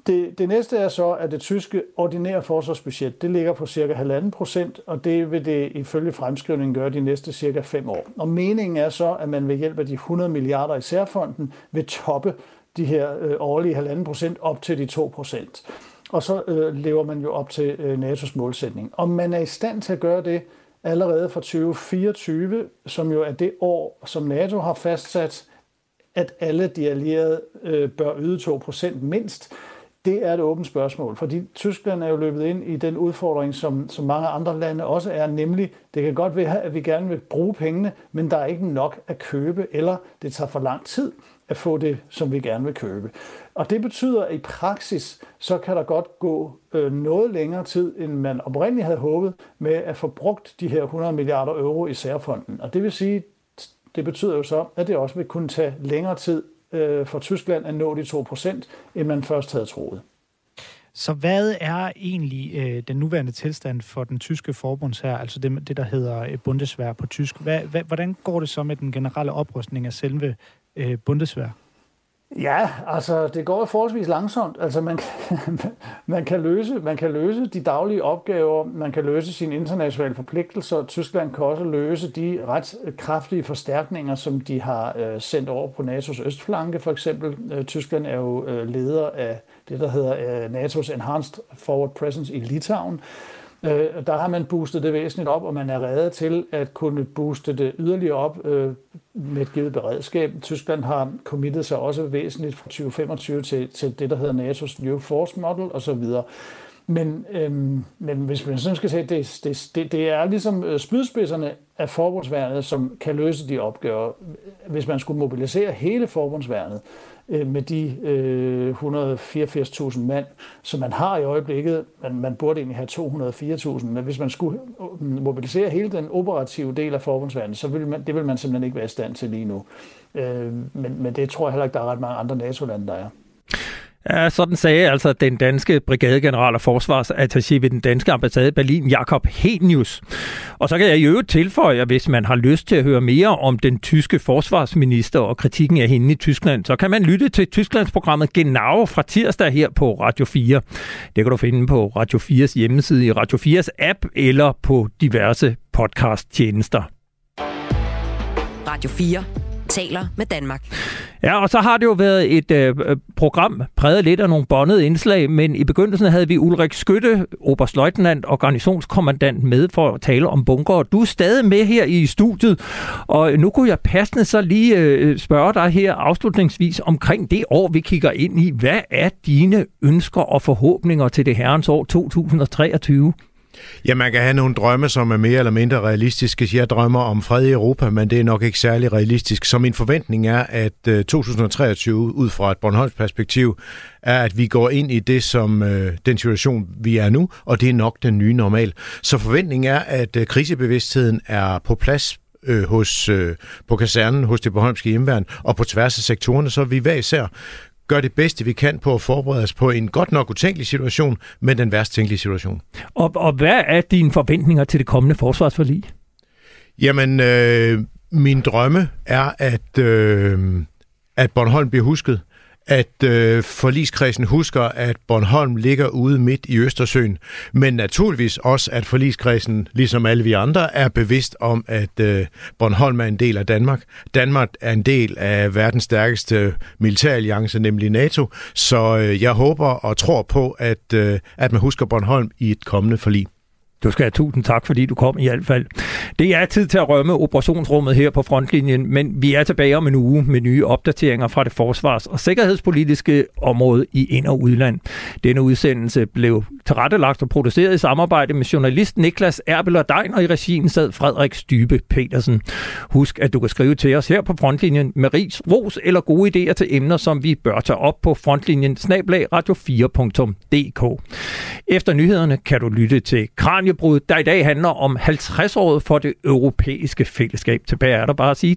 Det, det næste er så, at det tyske ordinære forsvarsbudget, det ligger på cirka 1,5 procent, og det vil det ifølge fremskrivningen gøre de næste cirka 5 år. Og meningen er så, at man ved hjælp af de 100 milliarder i særfonden vil toppe de her øh, årlige 1,5 procent op til de 2 procent. Og så øh, lever man jo op til øh, NATO's målsætning. Om man er i stand til at gøre det allerede fra 2024, som jo er det år, som NATO har fastsat, at alle de allierede øh, bør yde 2 procent mindst. Det er et åbent spørgsmål, fordi Tyskland er jo løbet ind i den udfordring, som, som mange andre lande også er, nemlig det kan godt være, at vi gerne vil bruge pengene, men der er ikke nok at købe, eller det tager for lang tid at få det, som vi gerne vil købe. Og det betyder, at i praksis, så kan der godt gå øh, noget længere tid, end man oprindeligt havde håbet, med at få brugt de her 100 milliarder euro i særfonden. Og det vil sige, det betyder jo så, at det også vil kunne tage længere tid øh, for Tyskland at nå de 2%, end man først havde troet. Så hvad er egentlig øh, den nuværende tilstand for den tyske forbundsher, altså det, det der hedder øh, Bundeswehr på tysk? Hvad, hvad, hvordan går det så med den generelle oprustning af selve øh, Bundeswehr? Ja, altså det går forholdsvis langsomt. Altså man, [laughs] man, kan løse, man kan løse de daglige opgaver, man kan løse sine internationale forpligtelser. Tyskland kan også løse de ret øh, kraftige forstærkninger, som de har øh, sendt over på NATO's østflanke. For eksempel, øh, Tyskland er jo øh, leder af det, der hedder øh, NATO's Enhanced Forward Presence i Litauen. Øh, der har man boostet det væsentligt op, og man er reddet til at kunne booste det yderligere op øh, med et givet beredskab. Tyskland har committet sig også væsentligt fra 2025 til, til det, der hedder NATO's New Force Model osv. Men, øhm, men hvis man sådan skal sige, det, det, det, det er ligesom øh, spydspidserne af forbundsværnet, som kan løse de opgaver. Hvis man skulle mobilisere hele forbundsværnet, øh, med de øh, 184.000 mand, som man har i øjeblikket. Man, man burde egentlig have 204.000, men hvis man skulle øh, mobilisere hele den operative del af forbundsverdenen, så vil man, det vil man simpelthen ikke være i stand til lige nu. Øh, men, men det tror jeg heller ikke, der er ret mange andre NATO-lande, der er. Ja, sådan sagde altså den danske brigadegeneral og forsvarsattaché ved den danske ambassade i Berlin, Jakob Henius. Og så kan jeg i øvrigt tilføje, at hvis man har lyst til at høre mere om den tyske forsvarsminister og kritikken af hende i Tyskland, så kan man lytte til Tysklandsprogrammet Genau fra tirsdag her på Radio 4. Det kan du finde på Radio 4's hjemmeside i Radio 4's app eller på diverse podcast-tjenester. Radio 4 taler med Danmark. Ja, og så har det jo været et øh, program præget lidt af nogle bondede indslag, men i begyndelsen havde vi Ulrik Skytte, oberstløjtnant og garnisonskommandant med for at tale om bunker. Du er stadig med her i studiet, og nu kunne jeg passende så lige øh, spørge dig her afslutningsvis omkring det år, vi kigger ind i. Hvad er dine ønsker og forhåbninger til det herrens år 2023? Ja, man kan have nogle drømme, som er mere eller mindre realistiske. Jeg drømmer om fred i Europa, men det er nok ikke særlig realistisk. Så min forventning er, at øh, 2023, ud fra et Bornholms perspektiv, er, at vi går ind i det som øh, den situation, vi er nu, og det er nok den nye normal. Så forventningen er, at øh, krisebevidstheden er på plads øh, hos, øh, på kasernen, hos det Bornholmske hjemværn, og på tværs af sektorerne, så vi hver især gør det bedste, vi kan på at forberede os på en godt nok utænkelig situation, men den værst tænkelige situation. Og, og hvad er dine forventninger til det kommende forsvarsforlig? Jamen, øh, min drømme er, at, øh, at Bornholm bliver husket at øh, forliskredsen husker, at Bornholm ligger ude midt i Østersøen, men naturligvis også, at forliskredsen, ligesom alle vi andre, er bevidst om, at øh, Bornholm er en del af Danmark. Danmark er en del af verdens stærkeste militæralliance, nemlig NATO, så øh, jeg håber og tror på, at, øh, at man husker Bornholm i et kommende forlig. Du skal have tusind tak, fordi du kom i hvert fald. Det er tid til at rømme operationsrummet her på frontlinjen, men vi er tilbage om en uge med nye opdateringer fra det forsvars- og sikkerhedspolitiske område i ind- og udland. Denne udsendelse blev tilrettelagt og produceret i samarbejde med journalist Niklas Erbel og Dein, og i regien sad Frederik Stybe Petersen. Husk, at du kan skrive til os her på frontlinjen med ris, ros eller gode idéer til emner, som vi bør tage op på frontlinjen snablag radio4.dk. Efter nyhederne kan du lytte til Kran Kranjebrud, der i dag handler om 50 år for det europæiske fællesskab. Tilbage er der bare at sige